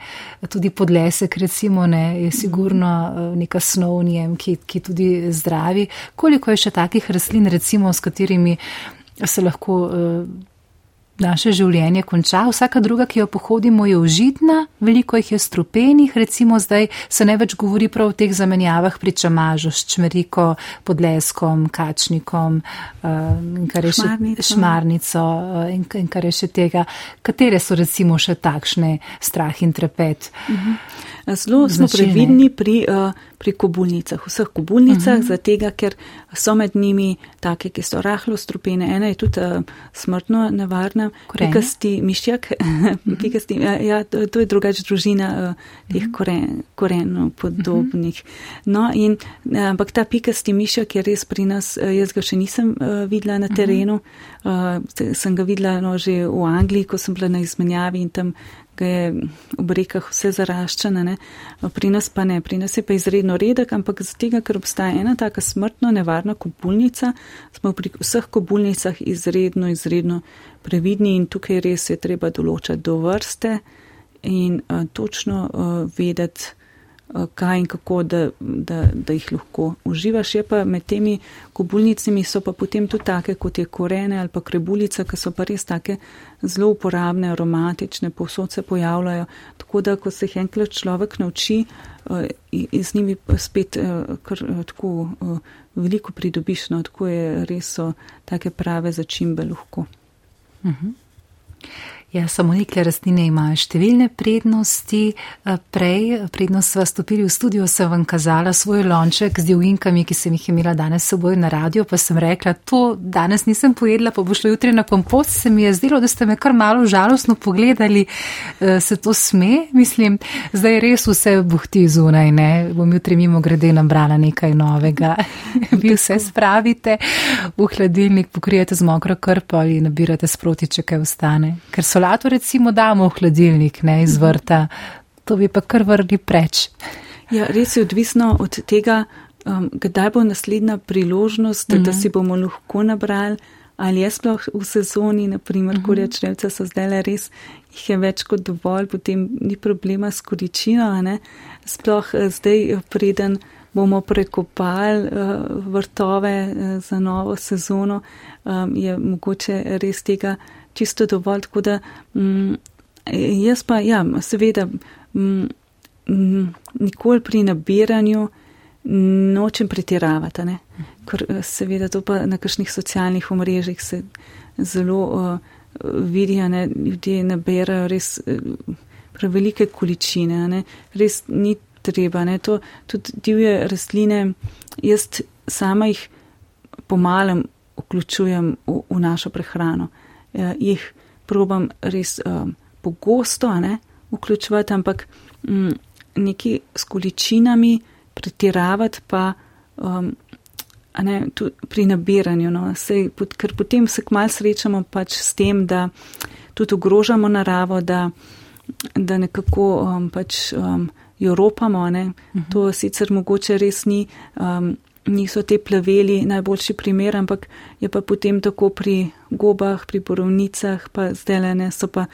A: tudi podlesek recimo ne, je sigurno eh, neka snov njem, ki, ki tudi zdravi. Koliko je še takih rastlin, recimo, s katerimi se lahko. Naše življenje konča, vsaka druga, ki jo pohodimo, je užitna, veliko jih je strupenih, recimo zdaj se ne več govori prav o teh zamenjavah pri čamažu s čmeriko, podleskom, kačnikom, uh, še, šmarnico uh, in, in kar je še tega. Katere so recimo še takšne strah in trepet? Uh mhm.
B: Zelo smo previdni pri, uh, pri kobulnicah, vseh kobulnicah, uh mhm. -huh. zato ker so med njimi take, ki so rahlo strupene. Ena je tudi uh, smrtno nevarna, pikasti mišjak, uh mhm. -huh. pikasti, ja, ja, to, to je drugač družina uh, teh uh mhm. -huh. koren, korenov podobnih. Uh -huh. No, in, ampak ta pikasti mišjak je res pri nas, jaz ga še nisem uh, videla na terenu, uh -huh. uh, sem ga videla no, že v Angliji, ko sem bila na izmenjavi in tam ga je v rekah vse zaraščene, pri nas pa ne, pri nas je pa izredno redek, ampak z tega, ker obstaja ena taka smrtno nevarna kobulnica, smo pri vseh kobulnicah izredno, izredno previdni in tukaj res je treba določati do vrste in uh, točno uh, vedeti, kaj in kako, da, da, da jih lahko uživaš. Je pa med temi kobulnicami so pa potem tudi take, kot je korene ali pa krebulica, ki so pa res take zelo uporabne, aromatične, povsod se pojavljajo. Tako da, ko se jih enkrat človek nauči, eh, z njimi spet eh, kar tako veliko pridobiš, no tako je res so take prave začimbe lahko. Uh mhm. -huh.
A: Ja, samonikle rastline imajo številne prednosti. Eh, prej, prednost sva stopili v studio, sem vam kazala svoj lonček z divjinkami, ki sem jih imela danes s seboj na radio, pa sem rekla, to danes nisem pojedla, pa bo šlo jutri na kompost. Se mi je zdelo, da ste me kar malo žalostno pogledali, eh, se to sme, mislim, zdaj res vse buhti zunaj, ne, bom jutri mimo grede nabrala nekaj novega. Vi vse spravite v hladilnik, pokrijete z mokro krpo ali nabirate sproti, če kaj ostane solato recimo damo v hladilnik, ne iz vrta, to bi pa kar vrli preč.
B: Ja, res je odvisno od tega, um, kdaj bo naslednja priložnost, mm -hmm. da mhm. si bomo lahko nabrali, ali je sploh v sezoni, naprimer, mm -hmm. kurja črevca so zdaj le res, jih je več kot dovolj, potem ni problema s količino, ne? sploh eh, zdaj preden bomo prekopali uh, vrtove uh, za novo sezono, um, je mogoče res tega čisto dovolj. Tako da mm, jaz pa, ja, seveda, mm, mm, nikoli pri nabiranju nočem pretiravati, ne? ker seveda to pa na kakšnih socialnih omrežjih se zelo uh, vidijo, ne? ljudje nabirajo res uh, prevelike količine, ne? res ni treba, ne? to tudi divje rastline, jaz sama jih pomalem vključujem v, v našo prehrano. Eh, jih probam res um, pogosto ne, vključevati, ampak um, neki s količinami pretiravati pa um, ne, pri nabiranju. No, sej, ker potem se kmal srečamo pač s tem, da tudi ogrožamo naravo, da, da nekako um, pač um, jo ropamo. Ne. Uh mhm. -huh. To sicer mogoče res ni. Um, niso te pleveli najboljši primer, ampak je pa potem tako pri gobah, pri borovnicah, pa zdelene so pa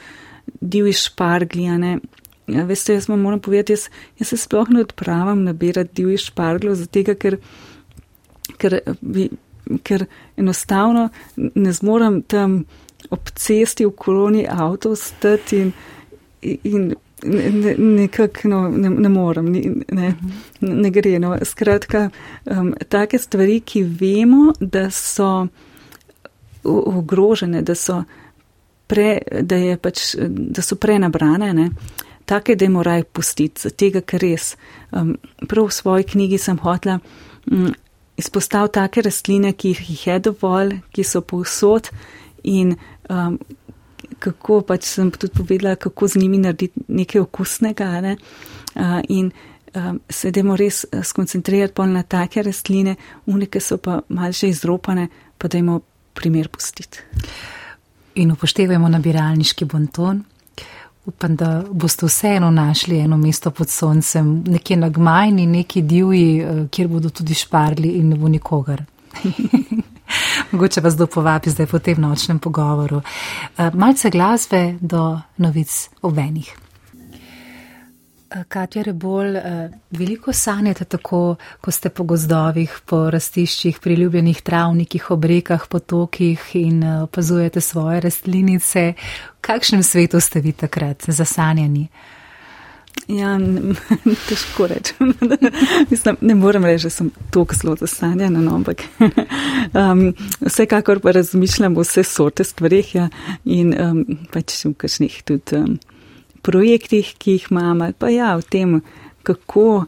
B: divji šparglijane. Ja, veste, jaz vam moram povedati, jaz, jaz se sploh ne odpravim nabirati divji šparglov, zato ker, ker, ker enostavno ne zmoram tam ob cesti v koloni avtov stati in, in ne, nekako no, ne, ne morem, ne, ne, ne gre. No. Skratka, um, take stvari, ki vemo, da so ogrožene, da so, pre, da pač, da so prenabrane, ne, take, da jim moraj pustiti, tega, ker res. Um, prav v svoji knjigi sem hotla um, izpostaviti take rastline, ki jih je dovolj, ki so povsod in um, kako pač sem tudi povedala, kako z njimi narediti nekaj okusnega. Ne? Uh, in um, se demo res skoncentrirati pol na take rastline, unike so pa malce izropane, pa dajmo primer pustiti.
A: In upoštevajmo nabiralniški bonton. Upam, da boste vseeno našli eno mesto pod soncem, nekje na gmajni, neki divji, kjer bodo tudi šparli in ne bo nikogar. Mogoče vas dopovabi zdaj po tem nočnem pogovoru. Eh, malce glasbe do novic obenih. Eh, Katja Rebol, eh, veliko sanjate tako, ko ste po gozdovih, po rastiščih, priljubljenih travnikih, obrekah, potokih in opazujete svoje rastlinice. V kakšnem svetu ste vi takrat zasanjani?
B: Ja, ne, težko rečem. Mislim, ne morem reči, da sem tako zelo zasanjena, no, ampak um, vsekakor pa razmišljam o vse sorte stvarih ja, in um, pač v kakšnih tudi um, projektih, ki jih imam, ali pa ja, v tem, kako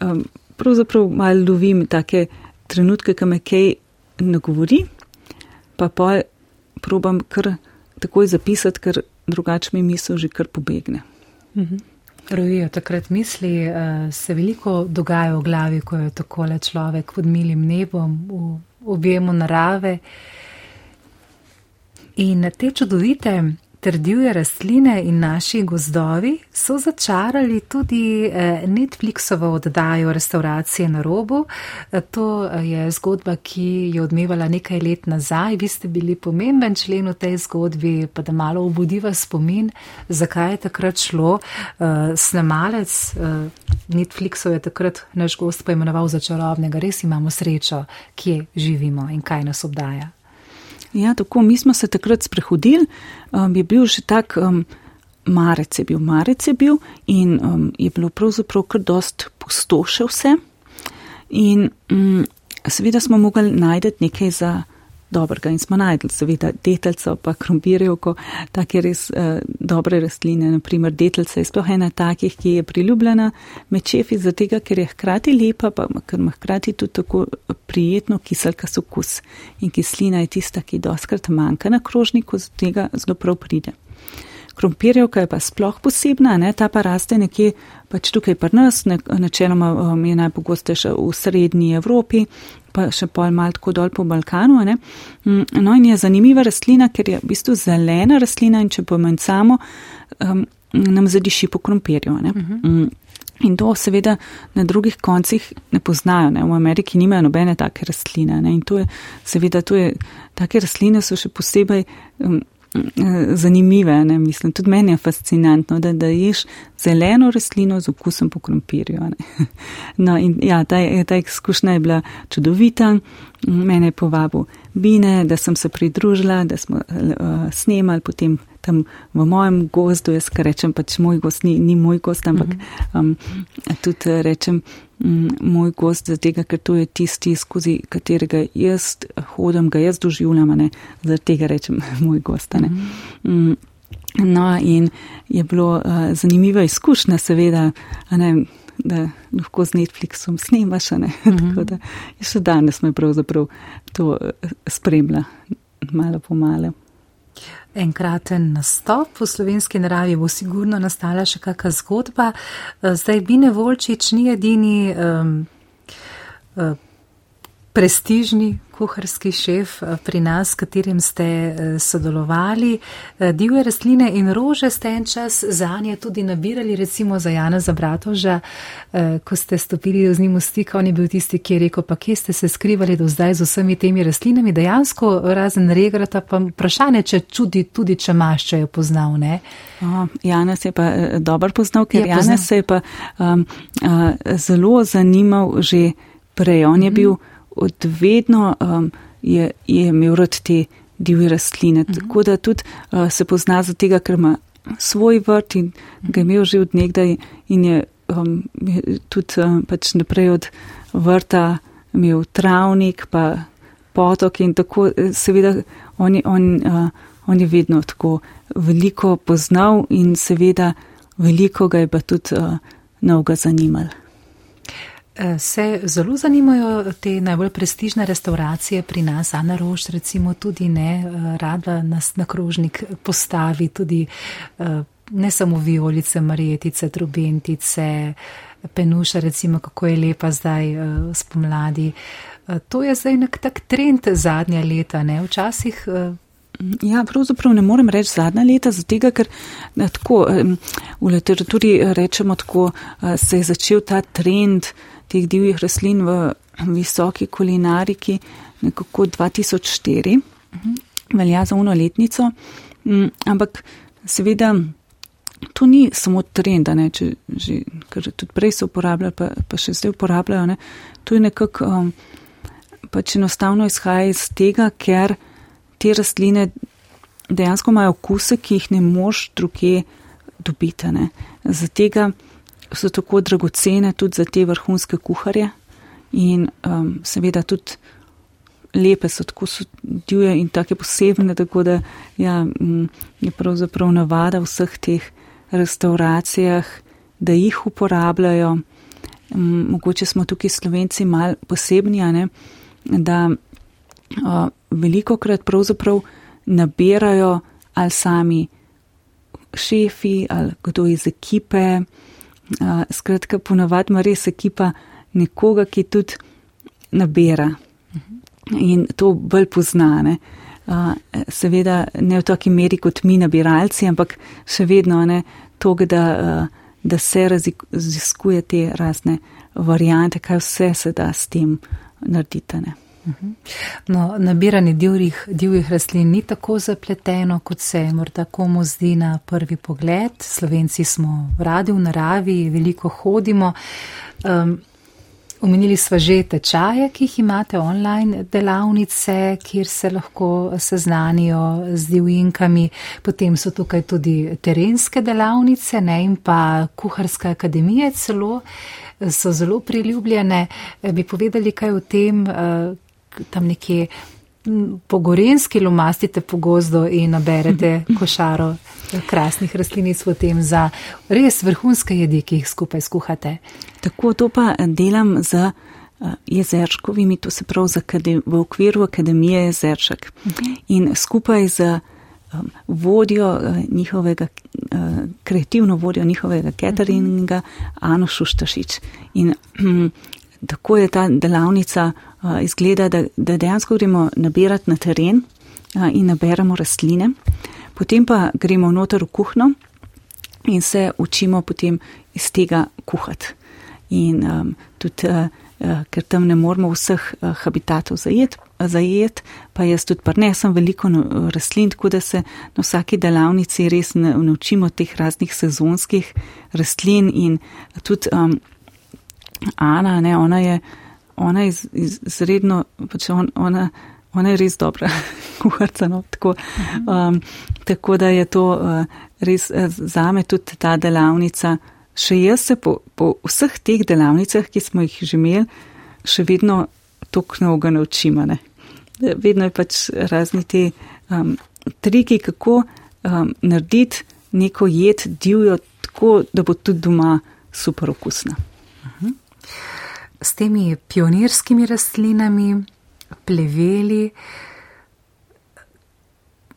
B: um, pravzaprav malo lovim take trenutke, ki me kaj nagovori, pa pa probam kar takoj zapisati, ker drugače mi misel že kar pobegne.
A: Mhm. Rojijo takrat misli, eh, se veliko dogaja v glavi, ko je takole človek pod milim nebom, v objemu narave. In te čudovite trdivje rastline in naši gozdovi so začarali tudi eh, Netflixovo oddajo Restauracije na robu. Eh, to eh, je zgodba, ki je odmevala nekaj let nazaj. Vi ste bili pomemben člen v tej zgodbi, pa da malo obudiva spomin, zakaj je takrat šlo. Snemalec Netflixov je takrat naš gost poimenoval za čarobnega. Res imamo srečo, kje živimo in kaj nas obdaja.
B: Ja, tako mi smo se takrat sprehodili, um, je bil že tak um, marec, je bil marec je bil in um, je bilo pravzaprav kar dost pustoše vse. In um, seveda smo mogli najti nekaj za dobrega in smo najdli, seveda, detelcev, pa krompirjevko, take res uh, dobre rastline, naprimer detelce je sploh ena takih, ki je priljubljena med čefi, zato ker je hkrati lepa, pa ker ima hkrati tudi tako prijetno kiselka sokus in kislina je tista, ki doskrat manjka na krožniku, zato tega zelo prav pride. Krompirjevka je pa sploh posebna, ne? ta pa raste nekje pač tukaj pri nas, načeloma um, je najpogostejša v srednji Evropi, pa še pol mal tako dol po Balkanu. Ne? Mm, no in je zanimiva rastlina, ker je v bistvu zelena rastlina in če pomencamo, um, nam zadiši po krompirju. Uh mhm. -huh. Mm, in to seveda na drugih koncih ne poznajo. Ne? V Ameriki nimajo nobene take rastline. Ne? In to je, seveda, to je, take rastline so še posebej um, zanimive. Ne? Mislim, tudi meni je fascinantno, da, da ješ zeleno rastlino z okusom po krompirju. No, in ja, ta, ta izkušnja je bila čudovita. Mene je povabil Bine, da sem se pridružila, da smo uh, snemali potem tam v mojem gozdu, jaz kar rečem, pač moj gost ni, ni moj gost, ampak um, tudi rečem um, moj gost, zato ker to je tisti, skozi katerega jaz hodim, ga jaz doživljam, zato tega rečem moj gost. Um, no, in je bilo uh, zanimiva izkušnja, seveda, ne, da lahko z Netflixom snemaš, ne, mm -hmm. tako da še danes me pravzaprav to uh, spremlja, malo po malo.
A: Enkraten nastop v slovenski naravi bo sigurno nastala še kakšna zgodba. Eh, zdaj Bine Volčič ni edini um, uh, prestižni kuharski šef eh, pri nas, s katerim ste eh, sodelovali. Eh, divje rastline in rože ste en čas za nje tudi nabirali, recimo za Jana Zabratoža, ko ste stopili z njim v stik, on je bil tisti, ki je rekel, pa kje ste se skrivali do zdaj z vsemi temi rastlinami, dejansko razen regrata, pa vprašanje, če čudi tudi, če maščo je poznal, ne?
B: O, Janes je pa dober poznal, ker je Janes se je pa um, uh, zelo zanimal že prej. On je mm -hmm. Bil odvedno um, je, je imel rad te divje rastline. Mm -hmm. Tako da tudi uh, se pozna za tega, ker ima svoj vrt in ga imel že od nekdaj in je, um, je tudi um, pač naprej od vrta imel travnik, pa potok in tako, seveda, on je, on, uh, on je vedno tako veliko poznal in seveda veliko ga je pa tudi uh, novega zanimal.
A: Eh, se zelo zanimajo te najbolj prestižne restauracije pri nas, Ana Rož, recimo tudi ne, eh, rada nas na krožnik postavi tudi eh, ne samo violice, marijetice, trubentice, penuša, recimo kako je lepa zdaj spomladi. To je zdaj nek tak trend zadnja leta, ne, včasih.
B: Ja, pravzaprav ne morem reči zadnja leta, zato ker tako, v literaturi rečemo tako, se je začel ta trend teh divjih rastlin v visoki kulinariki nekako 2004, mhm. velja za unoletnico, mm, ampak seveda to ni samo trend, ne, če že, ker tudi prej so uporabljali, pa, pa še zdaj uporabljajo, ne, to je nekako um, pač enostavno izhaja iz tega, ker te rastline dejansko imajo okuse, ki jih ne moš druge dobiti. Zato so tako dragocene tudi za te vrhunske kuharje in um, seveda tudi lepe so, tako so divje in take posebne, tako da ja, je pravzaprav navada v vseh teh restauracijah, da jih uporabljajo. Mogoče smo tukaj slovenci mal posebni, ne, da uh, veliko krat pravzaprav nabirajo ali sami šefi ali kdo iz ekipe, Uh, skratka, ponavadi ima res ekipa nekoga, ki tudi nabira in to bolj poznane. Uh, seveda ne v taki meri kot mi nabiralci, ampak še vedno ne to, da, uh, da se raziskuje te razne variante, kaj vse se da s tem narediti. Ne.
A: No, nabiranje divjih, divjih rastlin ni tako zapleteno, kot se morda komu zdi na prvi pogled. Slovenci smo radi v naravi, veliko hodimo. Um, Omenili smo že tečaje, ki jih imate online, delavnice, kjer se lahko seznanijo z divjinkami. Potem so tukaj tudi terenske delavnice ne, in pa kuharska akademija celo so zelo priljubljene. Bi povedali kaj o tem, uh, tam nekje po gorenski lomastite po gozdu in naberete košaro krasnih rastlinic v tem za res vrhunske jedi, ki jih skupaj skuhate.
B: Tako to pa delam z eh, jezerškovimi, to se pravi v okviru Akademije jezeršek. In skupaj z vodjo eh, njihovega, eh, kreativno vodjo njihovega cateringa, Ano Šuštašič. In tako je ta delavnica izgleda, da, da dejansko gremo nabirati na teren in naberemo rastline, potem pa gremo noter v kuhno in se učimo potem iz tega kuhati. In um, tudi, uh, uh, ker tam ne moramo vseh uh, habitatov zajeti, zajet, pa jaz tudi prinesem veliko rastlin, tako da se na vsaki delavnici res naučimo teh raznih sezonskih rastlin in tudi um, Ana, ne, ona je ona je izredno, pač on, ona, ona je res dobra kuharca. No, tako, um, tako da je to uh, res uh, zame tudi ta delavnica. Še jaz se po, po vseh teh delavnicah, ki smo jih že imeli, še vedno tok mnogo naučimo. Ne. Vedno je pač razni te um, triki, kako um, narediti neko jed divjo, tako da bo tudi doma super okusna
A: s temi pionirskimi rastlinami, pleveli,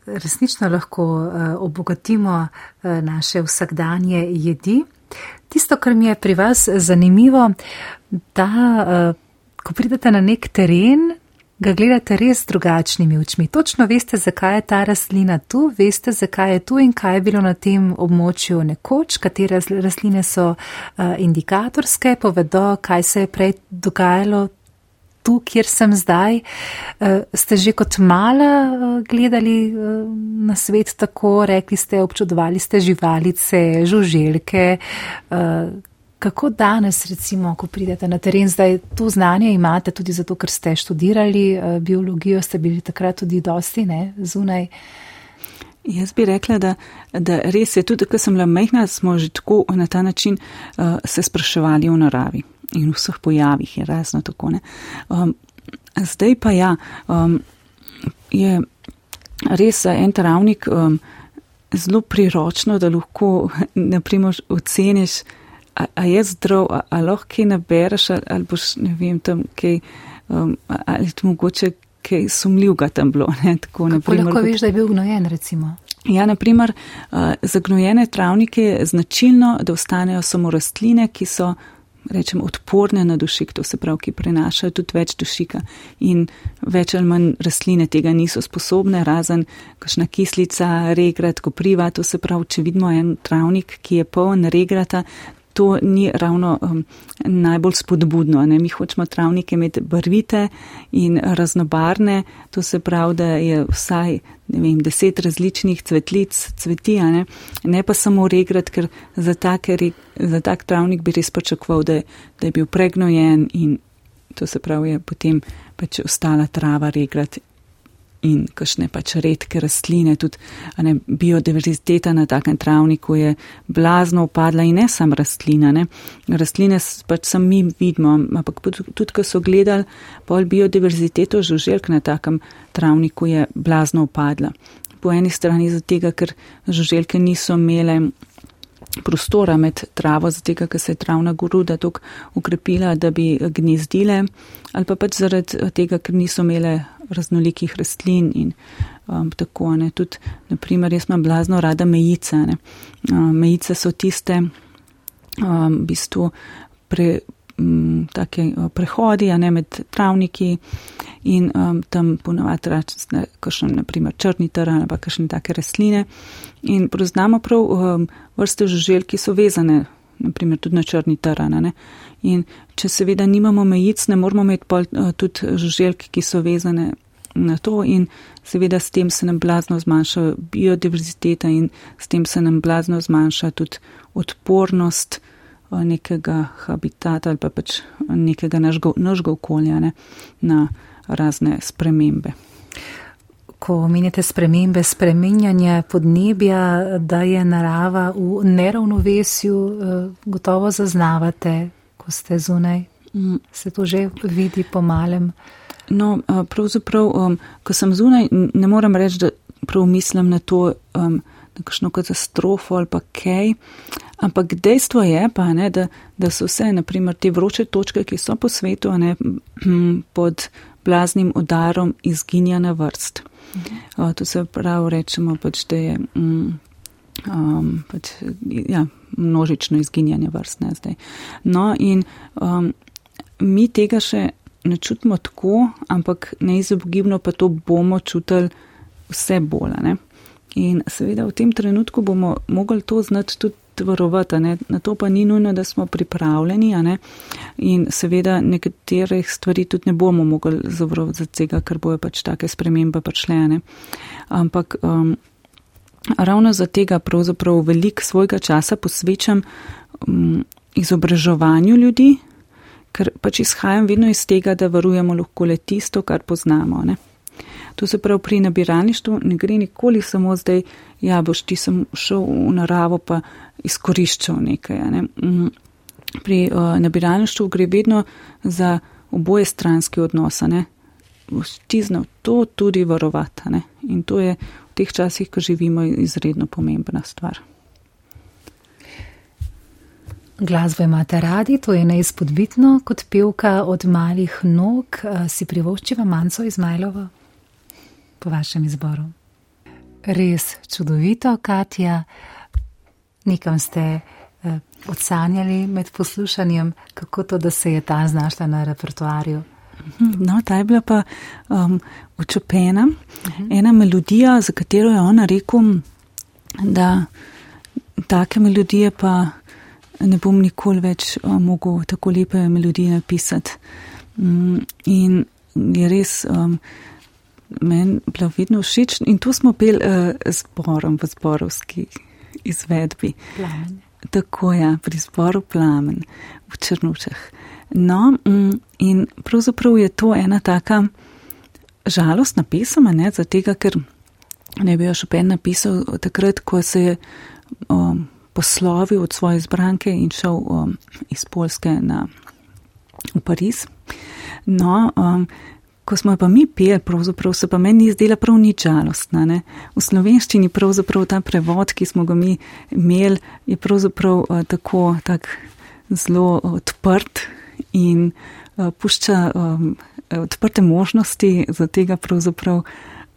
A: resnično lahko uh, obogatimo uh, naše vsakdanje jedi. Tisto, kar mi je pri vas zanimivo, da uh, ko pridete na nek teren, ga gledate res drugačnimi očmi. Točno veste, zakaj je ta rastlina tu, veste, zakaj je tu in kaj je bilo na tem območju nekoč, katere rastline so uh, indikatorske, povedo, kaj se je prej dogajalo. Tu, kjer sem zdaj, ste že kot mala gledali na svet tako, rekli ste, občudovali ste živalice, žuželke, Kako danes, recimo, ko pridete na teren, zdaj to znanje imate tudi zato, ker ste študirali eh, biologijo, ste bili takrat tudi dosti ne, zunaj?
B: Jaz bi rekla, da, da res je tudi, ko sem bila mehna, smo že tako na ta način uh, se spraševali o naravi in vseh pojavih je razno tako. Um, zdaj pa ja, um, je res en travnik um, zelo priročno, da lahko naprimer oceniš, a, je zdrav, a, a lahko kaj nabereš, ali, ali boš, ne vem, tam kaj, um, ali ti mogoče kaj sumljivega tam bilo. Ne, tako,
A: naprimer, lahko veš, da je bil gnojen, recimo.
B: Ja, naprimer, uh, za gnojene travnike je značilno, da ostanejo samo rastline, ki so rečem, odporne na dušik, to se pravi, ki prenašajo tudi več dušika in več ali manj rastline tega niso sposobne, razen kakšna kislica, regrat, kopriva, to se pravi, če vidimo en travnik, ki je poln regrata, to ni ravno um, najbolj spodbudno. Ne? Mi hočemo travnike imeti barvite in raznobarne, to se pravi, da je vsaj vem, deset različnih cvetlic, cveti, ne? ne pa samo regrat, ker za, take, za tak travnik bi res pričakoval, da, da je bil pregnojen in to se pravi, je potem pač ostala trava regrat in kakšne pač redke rastline, tudi ne, biodiverziteta na takem travniku je blazno upadla in ne sam rastlina. Ne. Rastline pač sam mi vidimo, ampak tudi, ko so gledali pol biodiverziteto žuželk na takem travniku je blazno upadla. Po eni strani zato, ker žuželke niso imele prostora med travo, zato ker se je travna goruda tako ukrepila, da bi gnezdile, ali pa pač zaradi tega, ker niso imele raznolikih rastlin in um, tako ne. Tudi, naprimer, jaz imam blazno rada mejice. Ne. Um, mejice so tiste, um, v bistvu, pre, um, take uh, prehodi, ne med travniki in um, tam ponovadi račne, kakšen, naprimer, črni trn ali pa kakšne take rastline. In poznamo prav um, vrste žužel, ki so vezane, naprimer, tudi na črni trn. In če seveda nimamo mejic, ne moramo imeti pol, uh, tudi žuželk, ki so vezane na to in seveda s tem se nam blazno zmanjša biodiverziteta in s tem se nam blazno zmanjša tudi odpornost uh, nekega habitata ali pa pač nekega našega okolja ne, na razne spremembe.
A: Ko omenjate spremembe, spremenjanje podnebja, da je narava v neravnovesju, uh, gotovo zaznavate, ko ste zunaj. Mm. Se to že vidi po malem?
B: No, pravzaprav, um, ko sem zunaj, ne morem reči, da prav mislim na to, um, na kakšno katastrofo ali pa kaj, ampak dejstvo je pa, ne, da, da so vse, naprimer, te vroče točke, ki so po svetu, ne, pod blaznim udarom izginjanja vrst. Mhm. Uh, to se pravi, rečemo pač, da je. Um, Um, pač, ja, množično izginjanje vrst ne zdaj. No, in um, mi tega še ne čutimo tako, ampak neizogibno pa to bomo čutili vse bolj. Ne? In seveda v tem trenutku bomo mogli to znati tudi varovati, na to pa ni nujno, da smo pripravljeni. In seveda nekaterih stvari tudi ne bomo mogli zavarovati za tega, ker bojo pač take spremembe prišle. Ampak um, ravno za tega pravzaprav velik svojega časa posvečam um, izobraževanju ljudi, ker pač izhajam vedno iz tega, da varujemo lahko le tisto, kar poznamo. Ne? To se pravi, pri nabiralništvu ne gre nikoli samo zdaj, ja, boš ti sem šel v naravo pa izkoriščal nekaj. Ne? Mm, pri uh, nabiralništvu gre vedno za oboje stranski odnos, ne? Boš ti znal to tudi varovati. Ne? In to je v teh časih, ko živimo, izredno pomembna stvar.
A: Glasbo imate radi, to je neizpodbitno, kot pevka od malih nog, eh, si privoščiva manjco Izmajlovo po vašem izboru. Res čudovito, Katja. Nekam ste eh, odsanjali med poslušanjem, kako to, da se je ta znašla na repertoarju.
B: No, ta je bila pa um, očepena, uh -huh. ena melodija, za katero je ona rekel, da take melodije pa ne bom nikoli več uh, mogel tako lepe melodije napisati. Um, in je res um, meni bila vedno všeč in tu smo pel uh, zborom v zborovski izvedbi.
A: Plamen.
B: Tako je, ja, pri zboru plamen v Črnučah. No, um, in pravzaprav je to ena taka žalostna pesem, ne, zato ker ne bi jo Chopin napisal takrat, ko se je um, poslovil od svoje zbranke in šel um, iz Polske na, v Pariz. No, um, ko smo jo pa mi peli, pravzaprav se pa meni zdela prav nič žalostna. Ne? V slovenščini pravzaprav ta prevod, ki smo ga mi imeli, je pravzaprav uh, tako tak zelo odprt in uh, pušča um, odprte možnosti za tega pravzaprav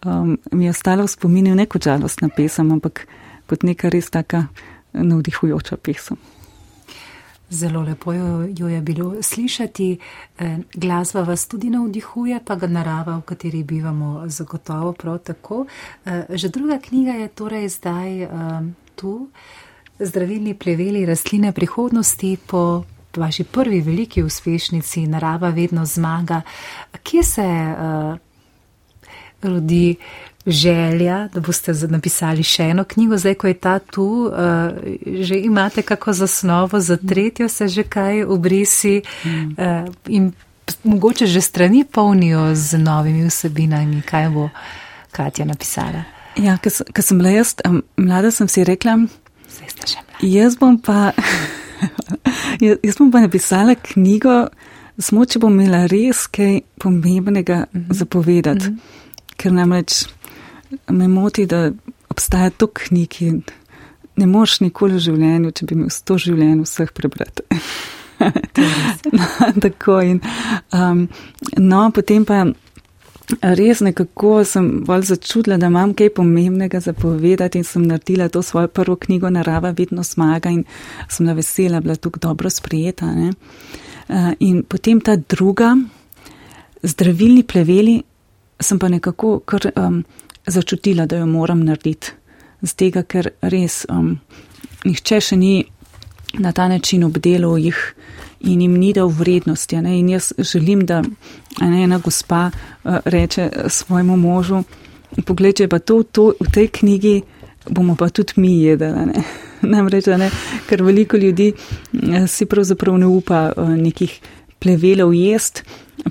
B: um, mi je ostalo v spominju ne kot žalostna pesem, ampak kot neka res taka navdihujoča pesem.
A: Zelo lepo jo, jo je bilo slišati, eh, glasba vas tudi navdihuje, pa ga narava, v kateri bivamo, zagotovo prav tako. Eh, že druga knjiga je torej zdaj eh, tu, Zdravilni pleveli rastline prihodnosti po vaši prvi veliki uspešnici, narava vedno zmaga. Kje se rodi želja, da boste napisali še eno knjigo, zdaj, ko je ta tu, uh, že imate kako zasnovo za tretjo, se že kaj obrisi uh, in mogoče že strani polnijo z novimi vsebinami, kaj bo Katja napisala.
B: Ja, ko sem bila jaz, mlada sem si rekla, jaz bom pa, jaz bom pa napisala knjigo, samo če bom imela res kaj pomembnega mm -hmm. zapovedati. Mm -hmm ker namreč me moti, da obstaja to knjig in ne moš nikoli v življenju, če bi imel sto življenj vseh prebrati. no, tako in, um, no, potem pa res nekako sem bolj začudila, da imam kaj pomembnega zapovedati in sem naredila to svojo prvo knjigo Narava vedno zmaga in sem na vesela bila tukaj dobro sprijeta. Uh, in potem ta druga, zdravilni pleveli, sem pa nekako kar um, začutila, da jo moram narediti. Z tega, ker res um, nihče še ni na ta način obdelal jih in jim ni dal vrednosti. Ne? In jaz želim, da ne, ena gospa uh, reče svojemu možu, pogled, če pa to, to v tej knjigi bomo pa tudi mi jedeli. Namreč, ne? ker veliko ljudi uh, si pravzaprav ne upa uh, nekih plevelov jest.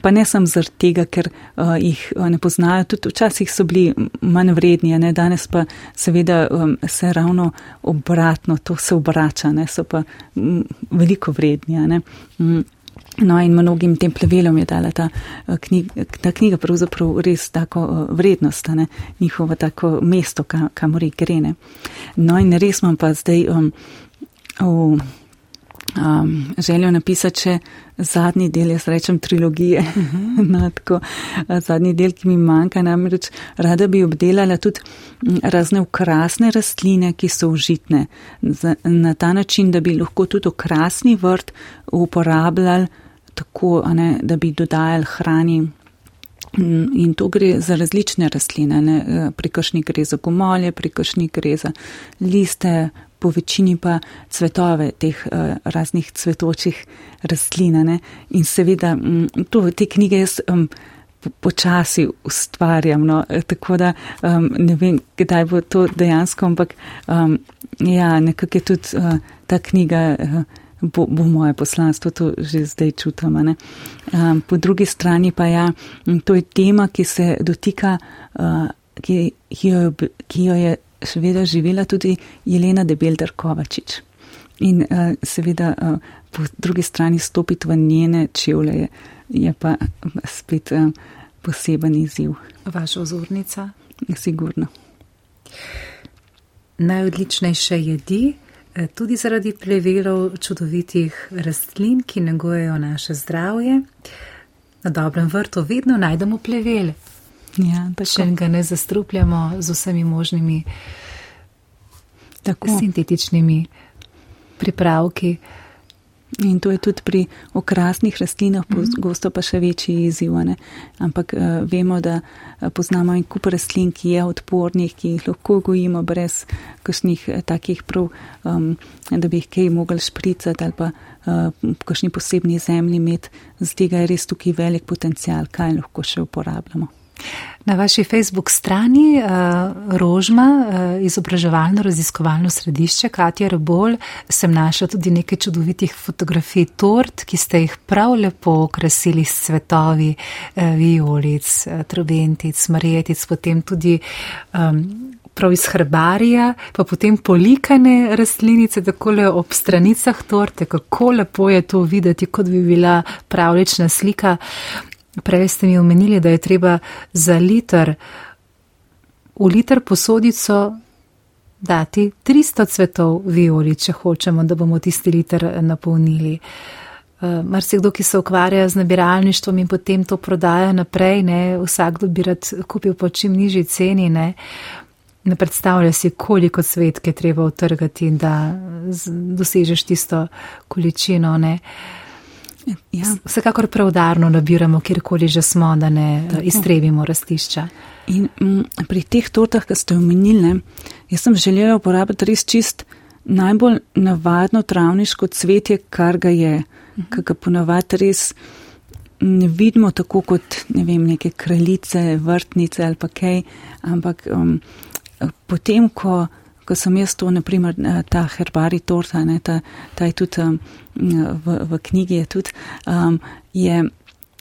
B: Pa ne samo zaradi tega, ker uh, jih uh, ne poznajo, tudi včasih so bili manj vredni, ne? danes pa seveda um, se ravno obratno, to se obrača, ne? so pa um, veliko vredni. Um, no in mnogim tem plevelom je dala ta, uh, knjiga, ta knjiga pravzaprav res tako vrednost, ne? njihovo tako mesto, ka, kamor jih grene. No in res imam pa zdaj. Um, v, um, željo napisati še zadnji del, jaz rečem trilogije, uh -huh. no, tako, zadnji del, ki mi manjka, namreč rada bi obdelala tudi razne ukrasne rastline, ki so užitne, za, na ta način, da bi lahko tudi okrasni vrt uporabljali tako, ne, da bi dodajali hrani. In to gre za različne rastline, ne? pri kakšni gre za gomolje, pri kakšni gre za liste, po večini pa cvetove teh uh, raznih cvetočih rastlin. Ne? In seveda m, to, te knjige jaz um, počasi ustvarjam, no? Eh, tako da um, ne vem, kdaj bo to dejansko, ampak um, ja, nekako je tudi uh, ta knjiga. Uh, Bo, bo moje poslanstvo, to že zdaj čutim. Um, po drugi strani pa ja, to je tema, ki se dotika, uh, ki, ki, jo, ki jo je seveda živela tudi Jelena Debelder Kovačič. In uh, seveda uh, po drugi strani stopiti v njene čevlje je, je pa spet uh, poseben izziv.
A: Vaša ozornica?
B: Sigurno.
A: Najodličnejše jedi, tudi zaradi plevelov čudovitih rastlin, ki negujejo naše zdravje. Na dobrem vrtu vedno najdemo plevele.
B: Ja,
A: Še ga ne zastrupljamo z vsemi možnimi tako. sintetičnimi pripravki.
B: In to je tudi pri okrasnih rastlinah, mm -hmm. gosto pa še večji izziv. Ne? Ampak uh, vemo, da uh, poznamo en kup rastlin, ki je odpornih, ki jih lahko gojimo brez kakšnih uh, takih prav, um, da bi jih kaj mogli špricati ali pa uh, kakšni posebni zemlji imeti. Z tega je res tukaj velik potencial, kaj lahko še uporabljamo.
A: Na vaši Facebook strani uh, Rožma, uh, izobraževalno raziskovalno središče Katja Rebol, sem našla tudi nekaj čudovitih fotografij tort, ki ste jih prav lepo okrasili s cvetovi, uh, vijolic, uh, trobentic, marjetic, potem tudi um, prav iz herbarija, pa potem polikane rastlinice, tako le ob stranicah torte, kako lepo je to videti, kot bi bila pravlična slika. Prej ste mi omenili, da je treba za liter, v liter posodico dati 300 cvetov violi, če hočemo, da bomo tisti liter napolnili. Uh, Mar se kdo, ki se ukvarja z nabiralništvom in potem to prodaja naprej, ne, vsakdo bi rad kupil po čim nižji ceni, ne, ne predstavlja si, koliko cvetke treba utrgati, da dosežeš tisto količino, ne. Ja. Vsekakor preudarno nabiramo, kjerkoli že smo, da ne Tako. iztrebimo rastišča.
B: In m, pri teh tortah, ki ste omenili, jaz sem želela uporabiti res čist najbolj navadno travniško cvetje, kar ga je, uh -huh. ki ga ponavadi res ne vidimo tako kot, ne vem, neke kraljice, vrtnice ali pa kaj, ampak um, potem, ko ko sem jaz to, naprimer, eh, ta herbari torta, ne, ta, ta je tudi um, v, v knjigi, je tudi, um, je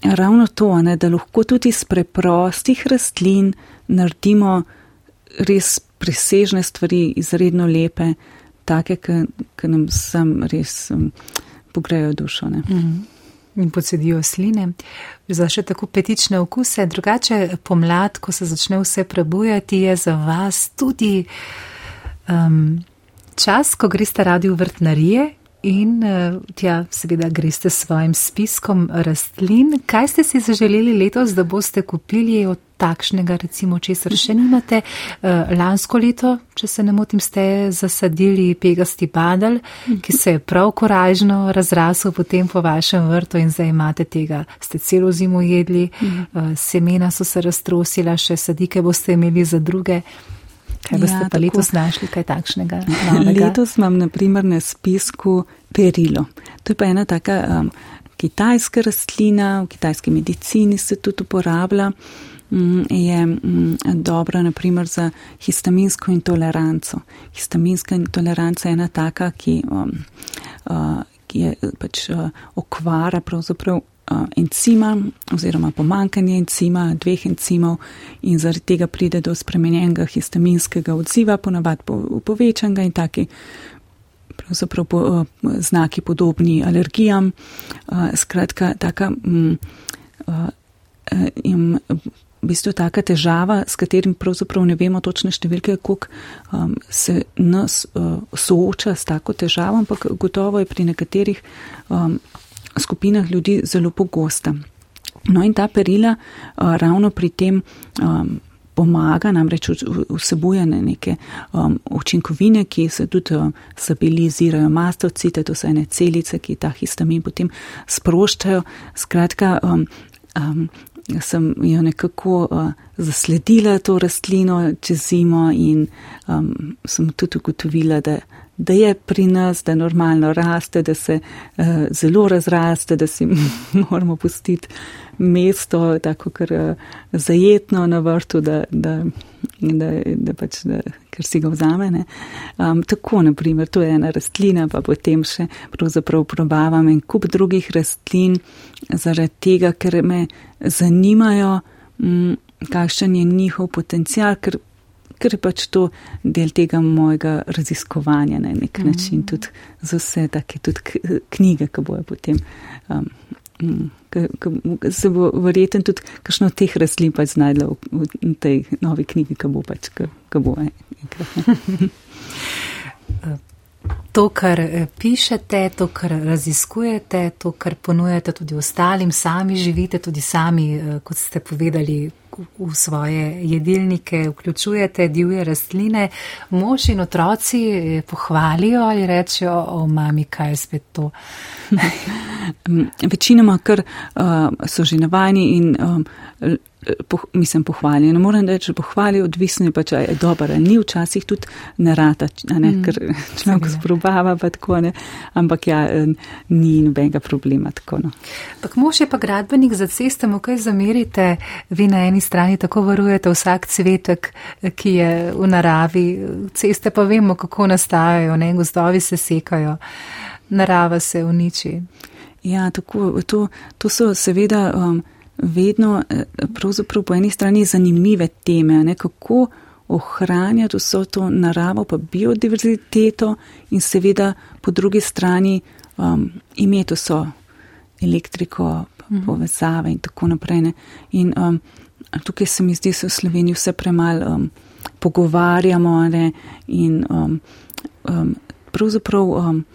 B: ravno to, ne, da lahko tudi iz preprostih rastlin naredimo res presežne stvari, izredno lepe, take, ki nam sam res um, pogrejo dušo. Ne. Mm -hmm.
A: In pocedijo sline. Za še tako petične okuse, drugače pomlad, ko se začne vse prebujati, je za vas tudi um, čas, ko greste radi v vrtnarije in uh, tja seveda greste s svojim spiskom rastlin. Kaj ste si zaželeli letos, da boste kupili od takšnega, recimo, česar še nimate? Uh, lansko leto, če se ne motim, ste zasadili pegasti badal, ki se je prav koražno razrasel potem po vašem vrtu in zdaj imate tega. Ste celo zimo jedli, uh, semena so se raztrosila, še sadike boste imeli za druge. Kaj boste ja, pa letos našli, kaj takšnega? Novega?
B: Letos imam naprimer na spisku perilo. To je pa ena taka um, kitajska rastlina, v kitajski medicini se tudi uporablja. Um, je um, dobra naprimer za histaminsko intoleranco. Histaminska intoleranca je ena taka, ki, um, uh, ki je pač uh, okvara pravzaprav encima oziroma pomankanje encima, dveh encimov in zaradi tega pride do spremenjenega histaminskega odziva, ponavadi po, povečanega in taki pravzaprav po, znaki podobni alergijam. Skratka, taka m, m, v bistvu taka težava, s katerim pravzaprav ne vemo točne številke, koliko um, se nas uh, sooča s tako težavo, ampak gotovo je pri nekaterih um, skupinah ljudi zelo pogosta. No in ta perila uh, ravno pri tem um, pomaga, namreč vsebuje neke um, učinkovine, ki se tudi uh, stabilizirajo mastovcite, to so ene celice, ki ta histamin potem sproščajo. Skratka, um, um, sem jo nekako uh, zasledila to rastlino čez zimo in um, sem tudi ugotovila, da da je pri nas, da normalno raste, da se uh, zelo razraste, da si moramo pustiti mesto, tako kar uh, zajetno na vrtu, da, da, da, da pač, da, ker si ga vzame. Um, tako, naprimer, to je ena rastlina, pa potem še pravzaprav probavam en kup drugih rastlin, zaradi tega, ker me zanimajo, um, kakšen je njihov potencial, ker ker je pač to del tega mojega raziskovanja na nek mm. način, tudi za vse take tudi knjige, ki bojo potem. Um, mm, Se bo verjetno tudi kakšno teh rastlin pač znajdla v, v tej novi knjigi, ki bo pač, ki bo enkrat.
A: To, kar eh, pišete, to, kar raziskujete, to, kar ponujate tudi ostalim, sami živite, tudi sami, eh, kot ste povedali, v svoje jedilnike vključujete divje rastline, mož in otroci pohvalijo ali rečejo, o mami, kaj je spet to?
B: Večinoma, ker uh, so že navajeni in um, poh, mislim, pohvalijo. Ne morem reči, pohvalijo, odvisno je pač, je dobro. Ni včasih tudi narata, ne, mm, ker človek sprobava, pa tako ne. Ampak ja, ni nobenega problema. Tako, no.
A: Pak mož je pa gradbenik za ceste, mu kaj zamerite? Vi na eni strani tako varujete vsak cvetek, ki je v naravi. Ceste pa vemo, kako nastajajo, ne, gozdovi se sekajo, narava se uniči.
B: Ja, tako, to, to so seveda. Um, vedno eh, pravzaprav po eni strani zanimive teme, ne, kako ohranjati vso to naravo, pa biodiverziteto in seveda po drugi strani um, imeti vso elektriko, mhm. povezave in tako naprej. Ne. In um, tukaj se mi zdi, da se v Sloveniji vse premalo um, pogovarjamo ne, in um, um, pravzaprav um,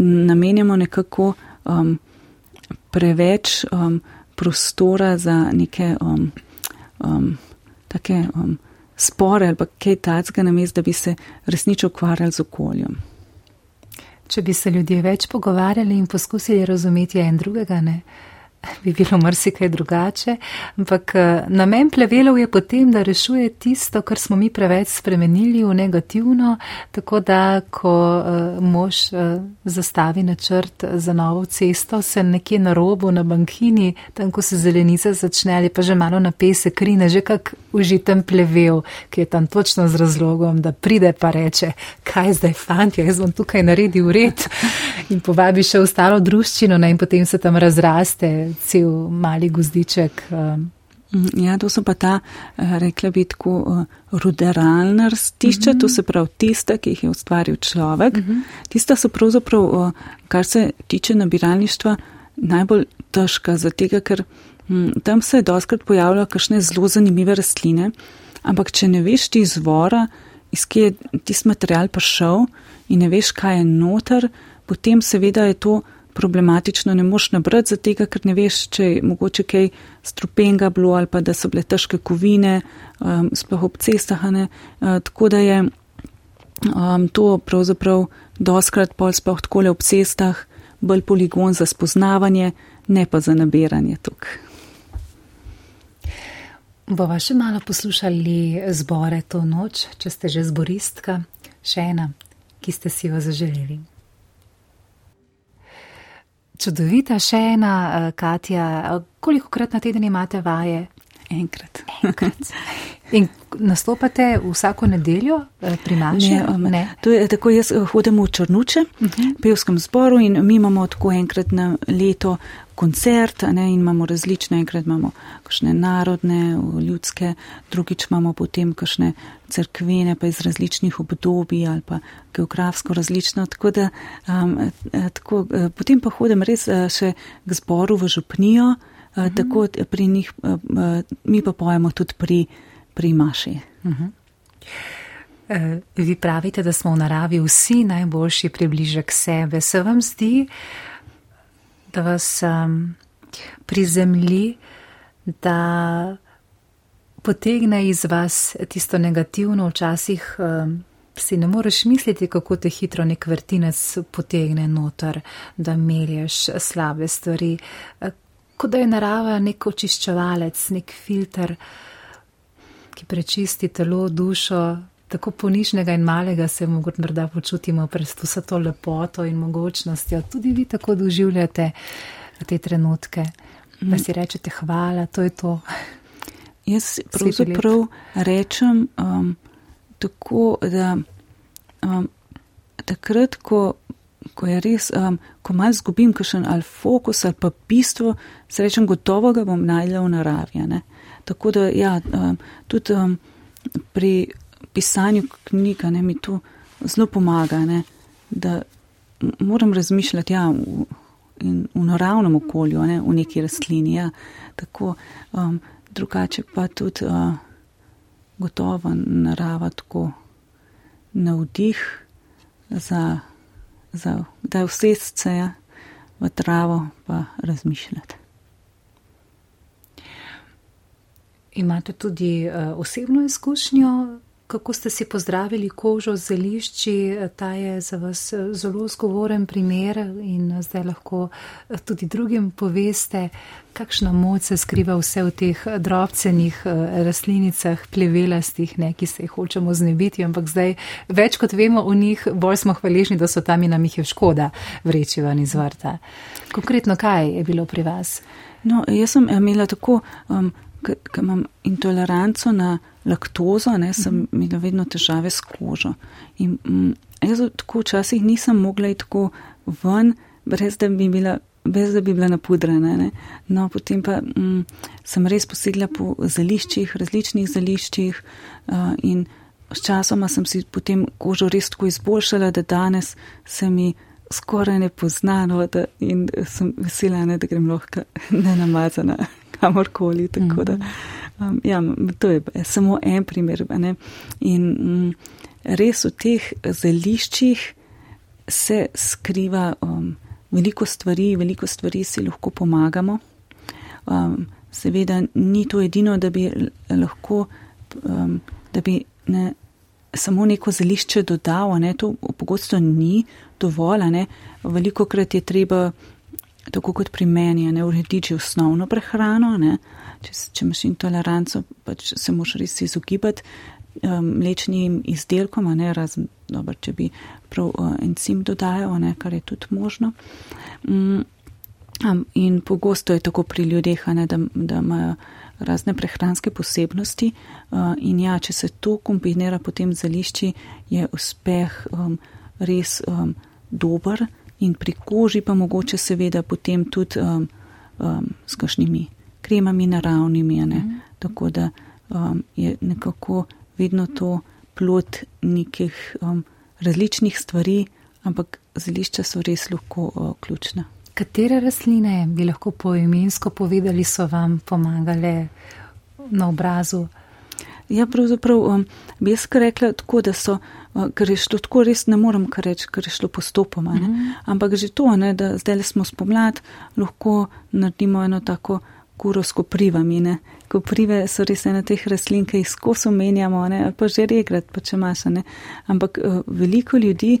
B: namenjamo nekako um, preveč um, prostora za neke um, um, take um, spore ali kaj tacga, namest, da bi se resnično ukvarjali z okoljem.
A: Če bi se ljudje več pogovarjali in poskusili razumeti en drugega, ne, bi bilo marsikaj drugače, ampak eh, namen plevelov je potem, da rešuje tisto, kar smo mi preveč spremenili v negativno, tako da, ko uh, mož uh, zastavi načrt za novo cesto, se nekje na robu, na bankini, tam, ko se zelenica začne ali pa že malo na pese krine, že kak užitem plevel, ki je tam točno z razlogom, da pride pa reče, kaj zdaj, fantje, jaz bom tukaj naredil red. In povabi še ostalo druščino ne, in potem se tam razraste cel mali gozdiček. Um.
B: Ja, to so pa ta, eh, rekla bi, tako uh, ruderalna rastišča, uh -huh. to se pravi tista, ki jih je ustvaril človek. Uh mhm. -huh. Tista so pravzaprav, kar se tiče nabiralništva, najbolj težka, zato ker hm, tam se doskrat pojavljajo kakšne zelo zanimive rastline, ampak če ne veš ti izvora, iz kje je tisti material prišel in ne veš, kaj je noter, potem seveda je to problematično ne moš nabrati, zato ker ne veš, če je mogoče kaj strupenga bilo ali pa da so bile težke kovine, um, sploh ob cestah. Uh, tako da je um, to pravzaprav doskrat pol sploh takole ob cestah bolj poligon za spoznavanje, ne pa za nabiranje tukaj.
A: Bova še malo poslušali zbore to noč, če ste že zboristka, še ena, ki ste si jo zaželeli. Čudovita še ena, eh, Katja. Koliko krat na teden imate vaje?
B: Enkrat.
A: Enkrat. In nastopate vsako nedeljo eh, pri naši?
B: Ne, um, ne. To je tako, jaz eh, hodim v Črnuče, uh mhm. -huh. pevskem zboru in mi imamo tako enkrat na leto koncert ne, in imamo različne, enkrat imamo kakšne narodne, ljudske, drugič imamo potem kakšne crkvene, pa iz različnih obdobij ali pa geografsko različno. Tako da, um, tako, potem pa hodim res še k zboru v Župnijo, uh -huh. tako pri njih, mi pa pojemo tudi pri pri Maši. Uh -huh.
A: uh, vi pravite, da smo v naravi vsi najboljši približek sebe. Se vam zdi, da vas um, prizemlji, da potegne iz vas tisto negativno, včasih um, si ne moreš misliti, kako te hitro nek vrtinec potegne noter, da melješ slabe stvari. Kot da je narava nek očiščevalec, nek filter. Ki prečisti telo, dušo, tako ponižnega in malega se morda počutimo pred vso to lepoto in mogočnostjo. Tudi vi tako doživljate te trenutke, da si rečete hvala, to je to.
B: Jaz pravzaprav rečem um, tako, da um, takrat, ko, ko je res, um, ko mal zgubim kakšen ali fokus ali pa bistvo, se rečem gotovo ga bom najdel v naravi. Ne? Tako da, ja, um, tudi um, pri pisanju knjiga ne, mi to zelo pomaga, ne, da moram razmišljati ja, v, v naravnem okolju, ne, v neki rastlini. Ja, tako, um, drugače pa tudi uh, gotovo narava tako navdih za, za da vse se ja, v travo pa razmišljati.
A: Imate tudi uh, osebno izkušnjo, kako ste si pozdravili kožo z zelišči. Ta je za vas eh, zelo zgovoren primer in zdaj lahko eh, tudi drugim poveste, kakšna moč se skriva vse v teh drobcenih rastlinicah, plevelastih, ne, ki se jih hočemo znebiti, ampak zdaj več kot vemo o njih, bolj smo hvaležni, da so tam in nam jih je škoda vreči ven iz vrta. Konkretno, kaj je bilo pri vas?
B: No, jaz sem imela tako. Um, ker imam intoleranco na laktozo, ne, sem mhm. imela vedno težave s kožo. In mm, jaz tako včasih nisem mogla iti tako ven, brez da bi bila brez da bi bila napudrana. Ne. No, potem pa mm, sem res posedla po zališčih, različnih zališčih uh, in s časoma sem si potem kožo res tako izboljšala, da danes se mi skoraj ne poznano in sem vesela, ne, da grem lahko ne namazana kamorkoli. Tako da, um, ja, to je samo en primer. Ne. In um, res v teh zališčih se skriva um, veliko stvari, veliko stvari si lahko pomagamo. Um, seveda ni to edino, da bi lahko, um, da bi ne, samo neko zališče dodal, ne, to pogosto ni dovolj, ne, veliko krat je treba, tako kot pri meni, ne, urediti osnovno prehrano, ne, če, če imaš intoleranco, pač se moš res izogibati um, mlečnim izdelkom, ne, razen, dobro, če bi prav uh, encim dodajal, ne, kar je tudi možno. Um, in pogosto je tako pri ljudeh, ne, da, da imajo razne prehranske posebnosti uh, in ja, če se to kombinira potem z zališči, je uspeh um, res um, dober in pri koži pa mogoče seveda potem tudi um, um, s kakšnimi kremami naravnimi, ne, mm. tako da um, je nekako vedno to plot nekih um, različnih stvari, ampak zelišča so res lahko uh, ključna.
A: Katere rastline bi lahko poimensko povedali, so vam pomagale na obrazu?
B: Ja, pravzaprav um, bi jaz rekla tako, da so, uh, ker je šlo tako, res ne morem kar reči, ker je šlo postopoma. Mm -hmm. Ampak že to, ne, da zdaj smo spomlad, lahko naredimo eno tako kuro s koprivami. Ne. Koprive so res ena teh rastlin, ki jih skozi omenjamo, ne, ali pa že regrat, pa če imaš. Ne. Ampak uh, veliko ljudi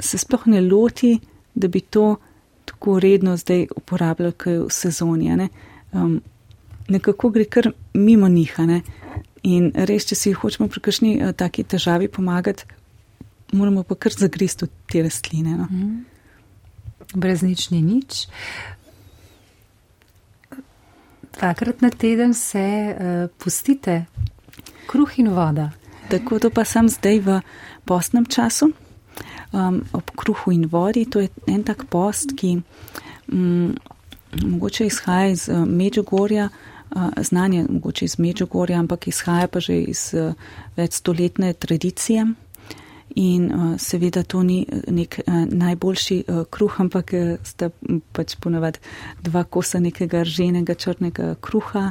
B: se sploh ne loti, da bi to tako redno zdaj uporabljali, kaj v sezoni. Ne. Um, nekako gre kar mimo njih. In res, če si hočemo pri kakšni uh, taki težavi pomagati, moramo pa kar zagristi te rastline. No. Mm.
A: Brez nič ni nič. Dvakrat na teden se uh, pustite, kruh in voda.
B: Tako to pa sem zdaj v postnem času, um, ob kruhu in vodi. To je en tak post, ki um, mogoče izhaja iz uh, Međugorja, uh, znanje mogoče iz Međugorja, ampak izhaja pa že iz uh, več stoletne tradicije. In uh, seveda to ni nek uh, najboljši uh, kruh, ampak uh, sta pač ponavad dva kosa nekega rženega črnega kruha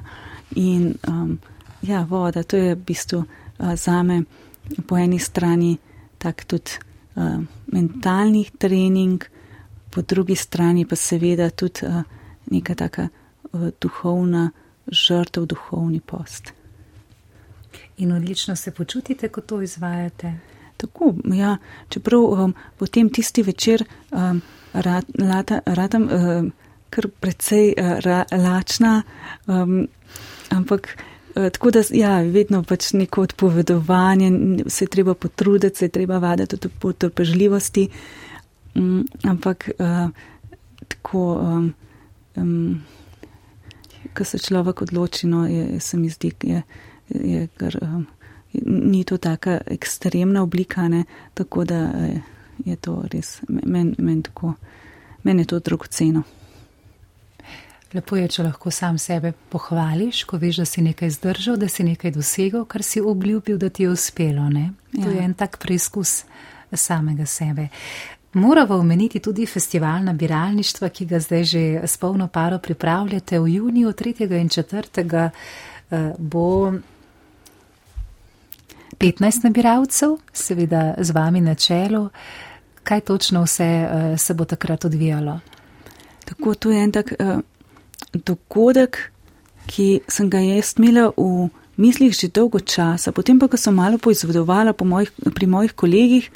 B: in um, ja, voda. To je v bistvu uh, zame po eni strani tak tudi uh, mentalni trening, po drugi strani pa seveda tudi uh, neka taka uh, duhovna žrtev, duhovni post.
A: In odlično se počutite, ko to izvajate?
B: Tako, ja, čeprav um, potem tisti večer um, radam um, kar precej uh, ra, lačna, um, ampak uh, tako da, ja, vedno pač neko odpovedovanje, se treba potruditi, se treba vaditi tudi po trpežljivosti, um, ampak uh, tako. Um, um, ko se človek odloči, no, je, se mi zdi, je, je kar, um, ni to taka ekstremna oblika, ne, tako da je, je to res, meni men men je to dragoceno.
A: Lepo je, če lahko sam sebe pohvališ, ko veš, da si nekaj zdržal, da si nekaj dosegel, kar si obljubil, da ti je uspelo. Ne? To ja. je en tak preizkus samega sebe. Moramo omeniti tudi festival nabiralništva, ki ga zdaj že s polno paro pripravljate v juniju 3. in 4. Eh, bo 15 nabiralcev, seveda z vami na čelu. Kaj točno vse eh, se bo takrat odvijalo?
B: Tako, to je en tak uh, dogodek, ki sem ga jaz imela v mislih že dolgo časa. Potem pa, ko sem malo poizvedovala po mojih, pri mojih kolegih,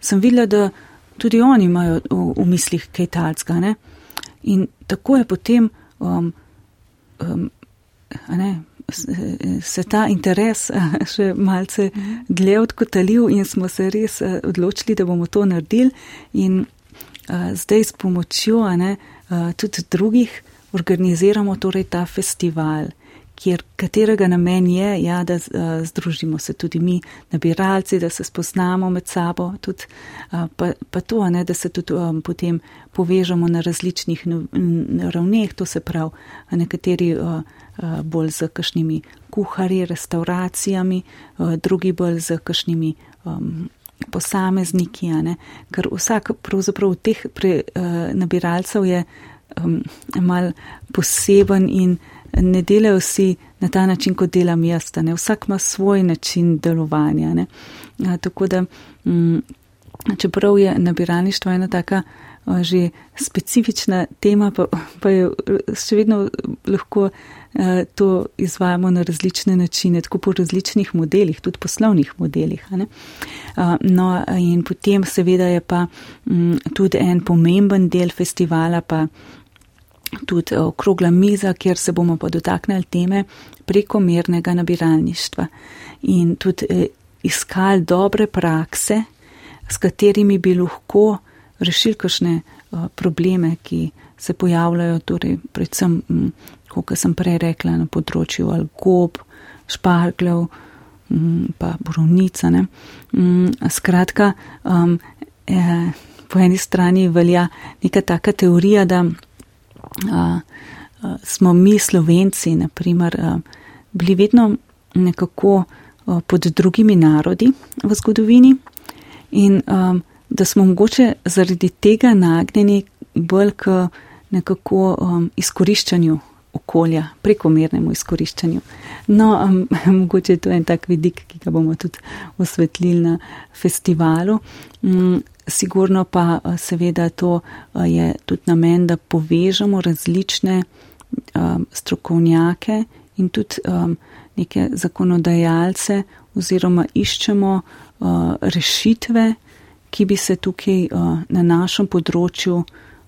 B: sem videla, da tudi oni imajo v, v mislih kaj talskega. In tako je potem um, um, ne, se ta interes še malce dlje odkotalil in smo se res uh, odločili, da bomo to naredili. In zdaj s pomočjo ne, tudi drugih organiziramo torej ta festival, kjer, katerega namen je, ja, da uh, združimo se tudi mi, nabiralci, da se spoznamo med sabo, tudi, uh, pa, pa to, ne, da se tudi um, potem povežemo na različnih ravneh, to se pravi, nekateri uh, uh, bolj z kakšnimi kuharji, restauracijami, uh, drugi bolj z kakšnimi. Um, posamezniki, ker vsak pravzaprav teh pre, uh, nabiralcev je um, mal poseben in ne delajo vsi na ta način, kot delam jaz. Ne? Vsak ima svoj način delovanja. A, tako da, um, čeprav je nabiralništvo ena taka a, že specifična tema, pa, pa je še vedno lahko a, to izvajamo na različne načine, tako po različnih modelih, tudi poslovnih modelih. A, no, in potem seveda je pa m, tudi en pomemben del festivala pa tudi okrogla miza, kjer se bomo pa dotaknili teme prekomernega nabiralništva in tudi eh, iskali dobre prakse, s katerimi bi lahko rešili kakšne eh, probleme, ki se pojavljajo, torej predvsem, hm, kot sem prej rekla, na področju algob, špargljev, hm, pa borovnica. Ne. Hm, skratka, eh, po eni strani velja neka taka teorija, da smo mi slovenci, naprimer, bili vedno nekako pod drugimi narodi v zgodovini in da smo mogoče zaradi tega nagnjeni bolj k nekako izkoriščanju okolja, prekomernemu izkoriščanju. No, um, mogoče je to en tak vidik, ki ga bomo tudi osvetlili na festivalu. Um, sigurno pa seveda to je tudi namen, da povežemo različne um, strokovnjake in tudi um, neke zakonodajalce oziroma iščemo uh, rešitve, ki bi se tukaj uh, na našem področju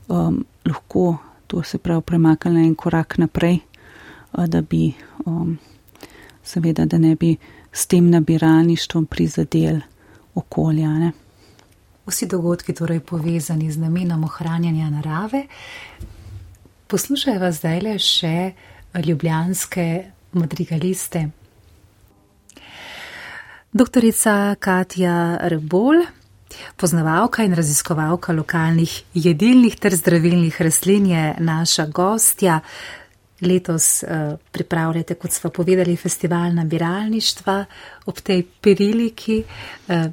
B: um, lahko, to se pravi, premaknili en korak naprej, uh, da bi um, seveda, da ne bi s tem nabiralništvom prizadel okolja. Ne?
A: Vsi dogodki torej povezani z namenom ohranjanja narave. Poslušaj vas zdaj le še ljubljanske madrigaliste. Doktorica Katja Rebol, poznavalka in raziskovalka lokalnih jedilnih ter zdravilnih rastlin je naša gostja. Letos uh, pripravljate, kot smo povedali, festival nabiralništva ob tej periliki. Uh,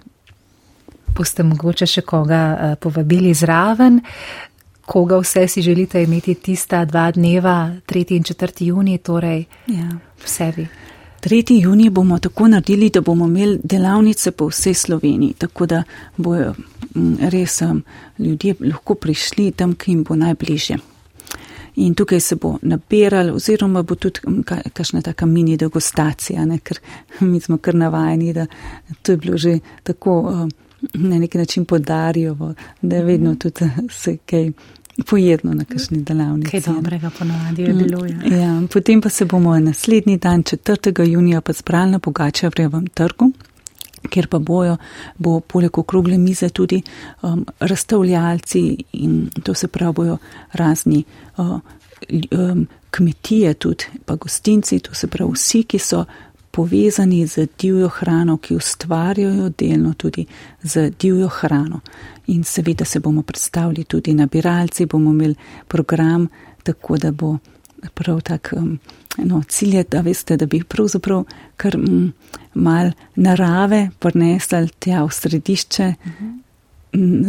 A: boste mogoče še koga uh, povabili zraven. Koga vse si želite imeti tista dva dneva, 3. in 4. juni, torej ja. v sebi?
B: 3. juni bomo tako naredili, da bomo imeli delavnice po vsej Sloveniji, tako da bojo res um, ljudje lahko prišli tam, ki jim bo najbližje. In tukaj se bo nabiralo, oziroma bo tudi kakšna taka mini degustacija, ne? ker mi smo kar navajeni, da to je bilo že tako uh, na nek način podarijo, da je vedno tudi se kaj pojedno na kakšni delavnici.
A: Kaj dobrega ponavadi je bilo. Ja.
B: Ja, potem pa se bomo naslednji dan, 4. junija, pa zbrali na Pogačevrjevem trgu, kjer pa bojo, bo poleg okrogle mize tudi um, razstavljalci in to se pravi bojo razni uh, um, kmetije tudi, pa gostinci, to se pravi vsi, ki so povezani z divjo hrano, ki ustvarjajo delno tudi z divjo hrano. In seveda se bomo predstavili tudi nabiralci, bomo imeli program, tako da bo prav tak, um, no, cilj je, da veste, da bi pravzaprav kar um, mal narave prinesli tja v središče uh -huh.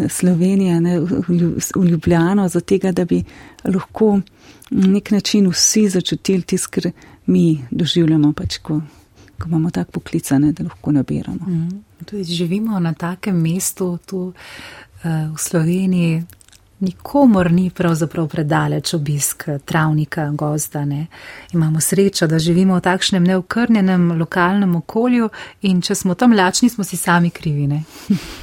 B: Slovenije, ne, v Ljubljano, zato da bi lahko na nek način vsi začutili tisto, kar mi doživljamo pač, ko ko imamo tako poklicane, da lahko nabiramo. Mm.
A: Tudi živimo na takem mestu tu uh, v Sloveniji. Nikomor ni pravzaprav predaleč obisk travnika, gozda. Ne. Imamo srečo, da živimo v takšnem neokrnjenem lokalnem okolju in če smo tam lačni, smo si sami krivine.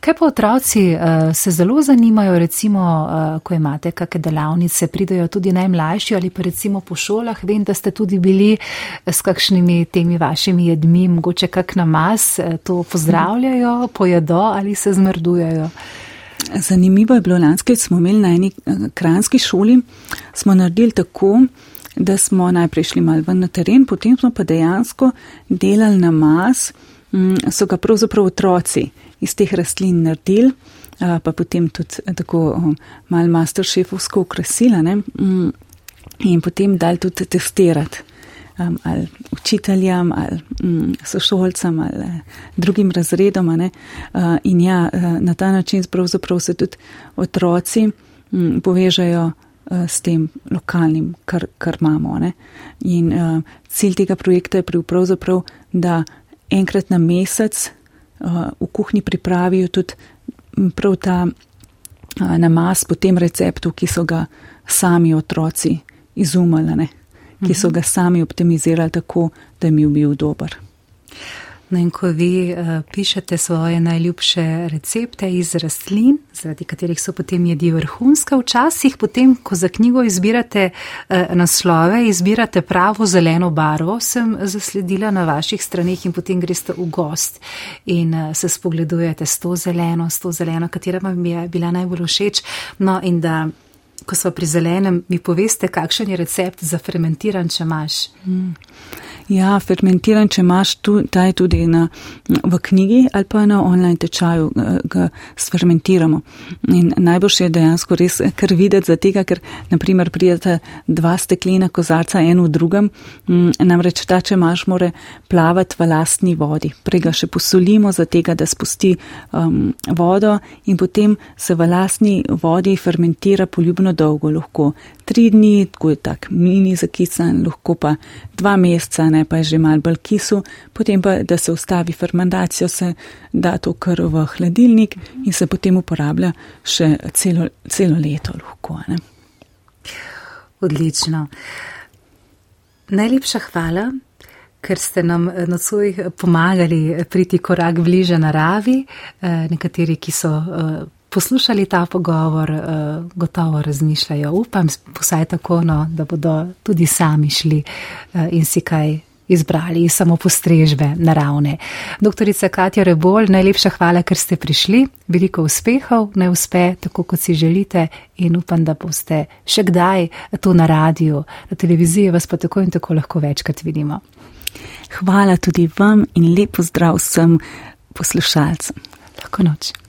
A: Kaj pa otroci uh, se zelo zanimajo, recimo, uh, ko imate kakšne delavnice, pridajo tudi najmlajši ali pa recimo po šolah. Vem, da ste tudi bili s kakšnimi temi vašimi jedmi, mogoče kak namaz, uh, to pozdravljajo, pojedo ali se zmrdujejo.
B: Zanimivo je bilo lansko, smo imeli na eni kranski šoli, smo naredili tako, da smo najprej šli mal ven na teren, potem smo pa dejansko delali na mas, so ga pravzaprav otroci iz teh rastlin naredili, pa potem tudi tako mal masterchefovsko ukrasila ne? in potem dal tudi testirati um, ali učiteljem, ali um, sošolcem, ali uh, drugim razredom. Uh, in ja, uh, na ta način se tudi otroci um, povežajo uh, s tem lokalnim, kar, kar imamo. Ne? In uh, cilj tega projekta je pravzaprav, da enkrat na mesec v kuhinji pripravijo tudi prav ta namaz po tem receptu, ki so ga sami otroci izumljali ki so ga sami optimizirali tako, da jim je bil dober.
A: No in ko vi uh, pišete svoje najljubše recepte iz rastlin, zaradi katerih so potem jedi vrhunska, včasih potem, ko za knjigo izbirate uh, naslove, izbirate pravo zeleno barvo, sem zasledila na vaših stranih in potem greste v gost in uh, se spogledujete s to zeleno, s to zeleno, katera vam je bila najbolj všeč. No in da ko smo pri zelenem, mi poveste, kakšen je recept za fermentiran čemaš? Mm.
B: Ja, fermentiran čemaš, tu, ta je tudi na, v knjigi ali pa na online tečaju, ga sfermentiramo. In najboljše je dejansko res kar videti za tega, ker naprimer prijete dva steklena kozarca en v drugem, mm, namreč ta čemaš more plavati v lastni vodi. Prej ga še posolimo za tega, da spusti um, vodo in potem se v lastni vodi fermentira poljubno dolgo, lahko tri dni, tako je tak mini zakisan, lahko pa dva meseca, ne pa je že mal bolj kisu, potem pa, da se ustavi fermentacijo, se da to kar v hladilnik in se potem uporablja še celo, celo leto lahko. Ne.
A: Odlično. Najlepša hvala, ker ste nam nocoj pomagali priti korak bliže naravi, eh, nekateri, ki so eh, poslušali ta pogovor, uh, gotovo razmišljajo, upam, vsaj tako, no, da bodo tudi sami šli uh, in si kaj izbrali iz samopostrežbe naravne. Doktorica Katja Rebol, najlepša hvala, ker ste prišli. Veliko uspehov, ne uspe tako, kot si želite in upam, da boste še kdaj tu na radiju, na televiziji vas pa tako in tako lahko večkrat vidimo.
B: Hvala tudi vam in lepo zdrav vsem poslušalcem.
A: Lahko noč.